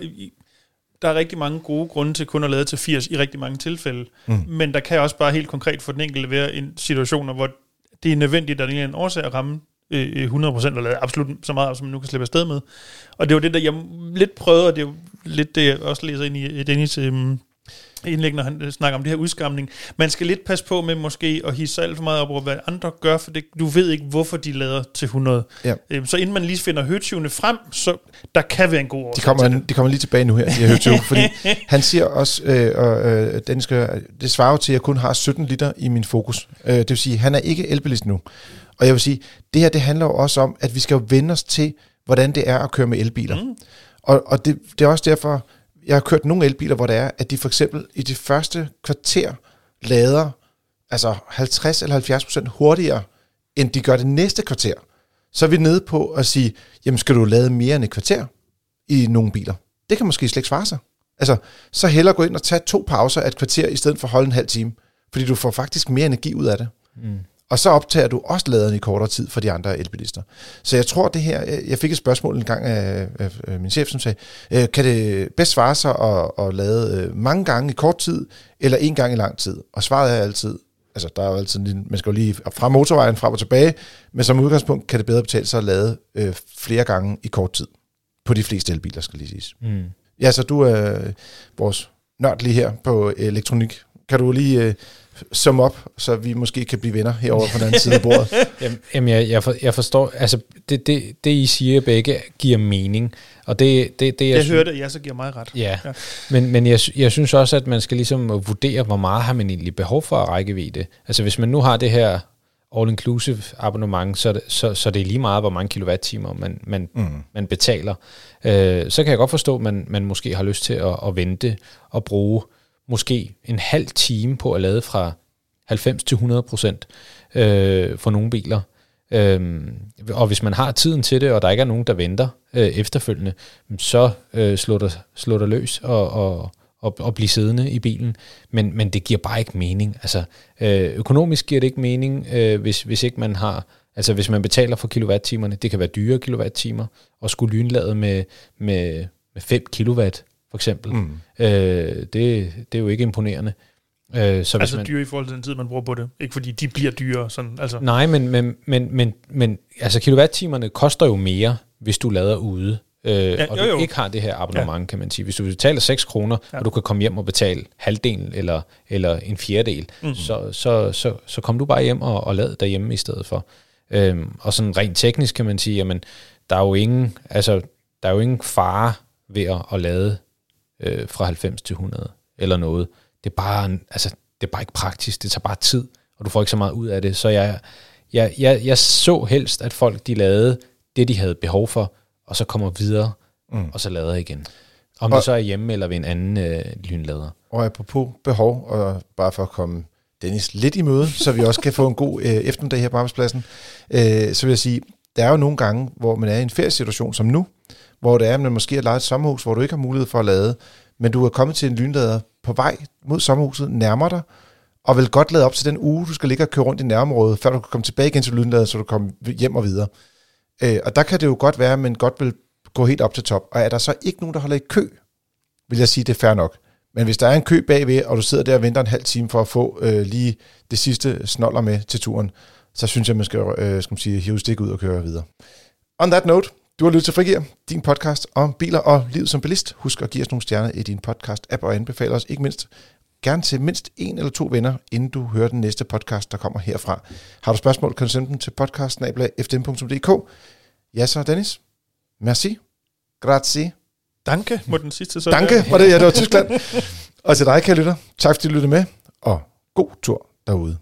der er rigtig mange gode grunde til kun at lade til 80 i rigtig mange tilfælde. Mm. Men der kan også bare helt konkret for den enkelte være en situationer, hvor det er nødvendigt, at der er en årsag at ramme øh, 100% og lade absolut så meget, som man nu kan slippe afsted med. Og det var det, der jeg lidt prøvede, og det er jo lidt det, jeg også læser ind i i Dennis øhm, indlæg, når han øh, snakker om det her udskamning. Man skal lidt passe på med måske at hisse alt for meget op over, hvad andre gør, for det, du ved ikke, hvorfor de lader til 100. Ja. Øhm, så inden man lige finder høtyvene frem, så der kan være en god De årsag kommer, til det. de kommer lige tilbage nu her, de har hørt jo, fordi han siger også, øh, og øh, den skal, det svarer jo til, at jeg kun har 17 liter i min fokus. Øh, det vil sige, han er ikke elbilist nu. Og jeg vil sige, det her det handler jo også om, at vi skal jo vende os til, hvordan det er at køre med elbiler. Mm. Og, og det, det er også derfor, jeg har kørt nogle elbiler, hvor det er, at de for eksempel i det første kvarter lader altså 50 eller 70 procent hurtigere, end de gør det næste kvarter. Så er vi nede på at sige, jamen skal du lade mere end et kvarter i nogle biler? Det kan måske slet ikke svare sig. Altså, så hellere gå ind og tage to pauser af et kvarter, i stedet for at holde en halv time. Fordi du får faktisk mere energi ud af det. Mm. Og så optager du også laderen i kortere tid for de andre elbilister. Så jeg tror det her, jeg fik et spørgsmål en gang af, af, min chef, som sagde, øh, kan det bedst svare sig at, at lade øh, mange gange i kort tid, eller en gang i lang tid? Og svaret er altid, altså der er jo altid, man skal jo lige fra motorvejen frem og tilbage, men som udgangspunkt kan det bedre betale sig at lade øh, flere gange i kort tid. På de fleste elbiler, skal lige siges. Mm. Ja, så du er øh, vores nørd lige her på elektronik. Kan du lige øh, summe op, så vi måske kan blive venner herovre på den anden side af bordet? Jamen, jeg, jeg, for, jeg forstår, altså det, det, det I siger begge giver mening, og det, det, det Jeg sy- hørte, at jeg så giver mig ret. Ja, Ja. men, men jeg, jeg synes også, at man skal ligesom vurdere, hvor meget har man egentlig behov for at rækkevidde. Altså hvis man nu har det her all-inclusive abonnement, så, det- så, så det er lige meget, hvor mange kilowatt-timer man, man, mm. man betaler. Øh, så kan jeg godt forstå, at man, man måske har lyst til at, at vente og bruge måske en halv time på at lade fra 90 til 100 procent øh, for nogle biler. Øhm, og hvis man har tiden til det, og der ikke er nogen, der venter øh, efterfølgende, så øh, slår, der, slår der løs og, og, og, og blive siddende i bilen. Men, men det giver bare ikke mening. Altså, øh, økonomisk giver det ikke mening, øh, hvis, hvis ikke man har... Altså hvis man betaler for kilowattimerne, det kan være dyre kilowattimer, og skulle lynlade med, med, med 5 kilowatt for eksempel, mm. øh, det, det er jo ikke imponerende. Øh, så hvis Altså man, dyre i forhold til den tid, man bruger på det. Ikke fordi de bliver dyre. Sådan, altså. Nej, men, men, men, men, men altså kilowattimerne koster jo mere, hvis du lader ude. Øh, ja, og jo, du jo. ikke har det her abonnement, ja. kan man sige. Hvis du betaler 6 kroner, ja. og du kan komme hjem og betale halvdelen eller, eller en fjerdedel, mm. så, så, så, så kom du bare hjem og, og lad derhjemme i stedet for. Øhm, og sådan rent teknisk kan man sige, jamen, der er jo ingen, altså, der er jo ingen fare ved at, at lade øh, fra 90 til 100 eller noget. Det er bare, en- altså, det er bare ikke praktisk. Det tager bare tid, og du får ikke så meget ud af det. Så jeg, jeg, jeg, jeg så helst, at folk de lavede det, de havde behov for, og så kommer videre, mm. og så lader igen. Om Og- det så er hjemme eller ved en anden øh, lynlader. Og apropos behov, og bare for at komme Dennis lidt i møde, så vi også kan få en god øh, eftermiddag her på arbejdspladsen, øh, så vil jeg sige, der er jo nogle gange, hvor man er i en feriesituation som nu, hvor det er, at man måske har lejet et sommerhus, hvor du ikke har mulighed for at lade, men du er kommet til en lynlader på vej mod sommerhuset, nærmer dig, og vil godt lade op til den uge, du skal ligge og køre rundt i nærområdet, før du kan komme tilbage igen til lynlader, så du kommer hjem og videre. Øh, og der kan det jo godt være, at man godt vil gå helt op til top. Og er der så ikke nogen, der holder i kø, vil jeg sige, det er fair nok. Men hvis der er en kø bagved, og du sidder der og venter en halv time for at få øh, lige det sidste snoller med til turen, så synes jeg, man skal, øh, skal man sige, hive stik ud og køre videre. On that note, du har lyttet til Frigir, din podcast om biler og livet som bilist. Husk at give os nogle stjerner i din podcast-app og anbefale os ikke mindst gerne til mindst en eller to venner, inden du hører den næste podcast, der kommer herfra. Har du spørgsmål, kan du sende dem til podcast.fdm.dk. Ja så, Dennis. Merci. Grazie. Danke må den sidste så Danke, var det, ja, det var Tyskland. og til dig, kære lytter, tak fordi du lyttede med, og god tur derude.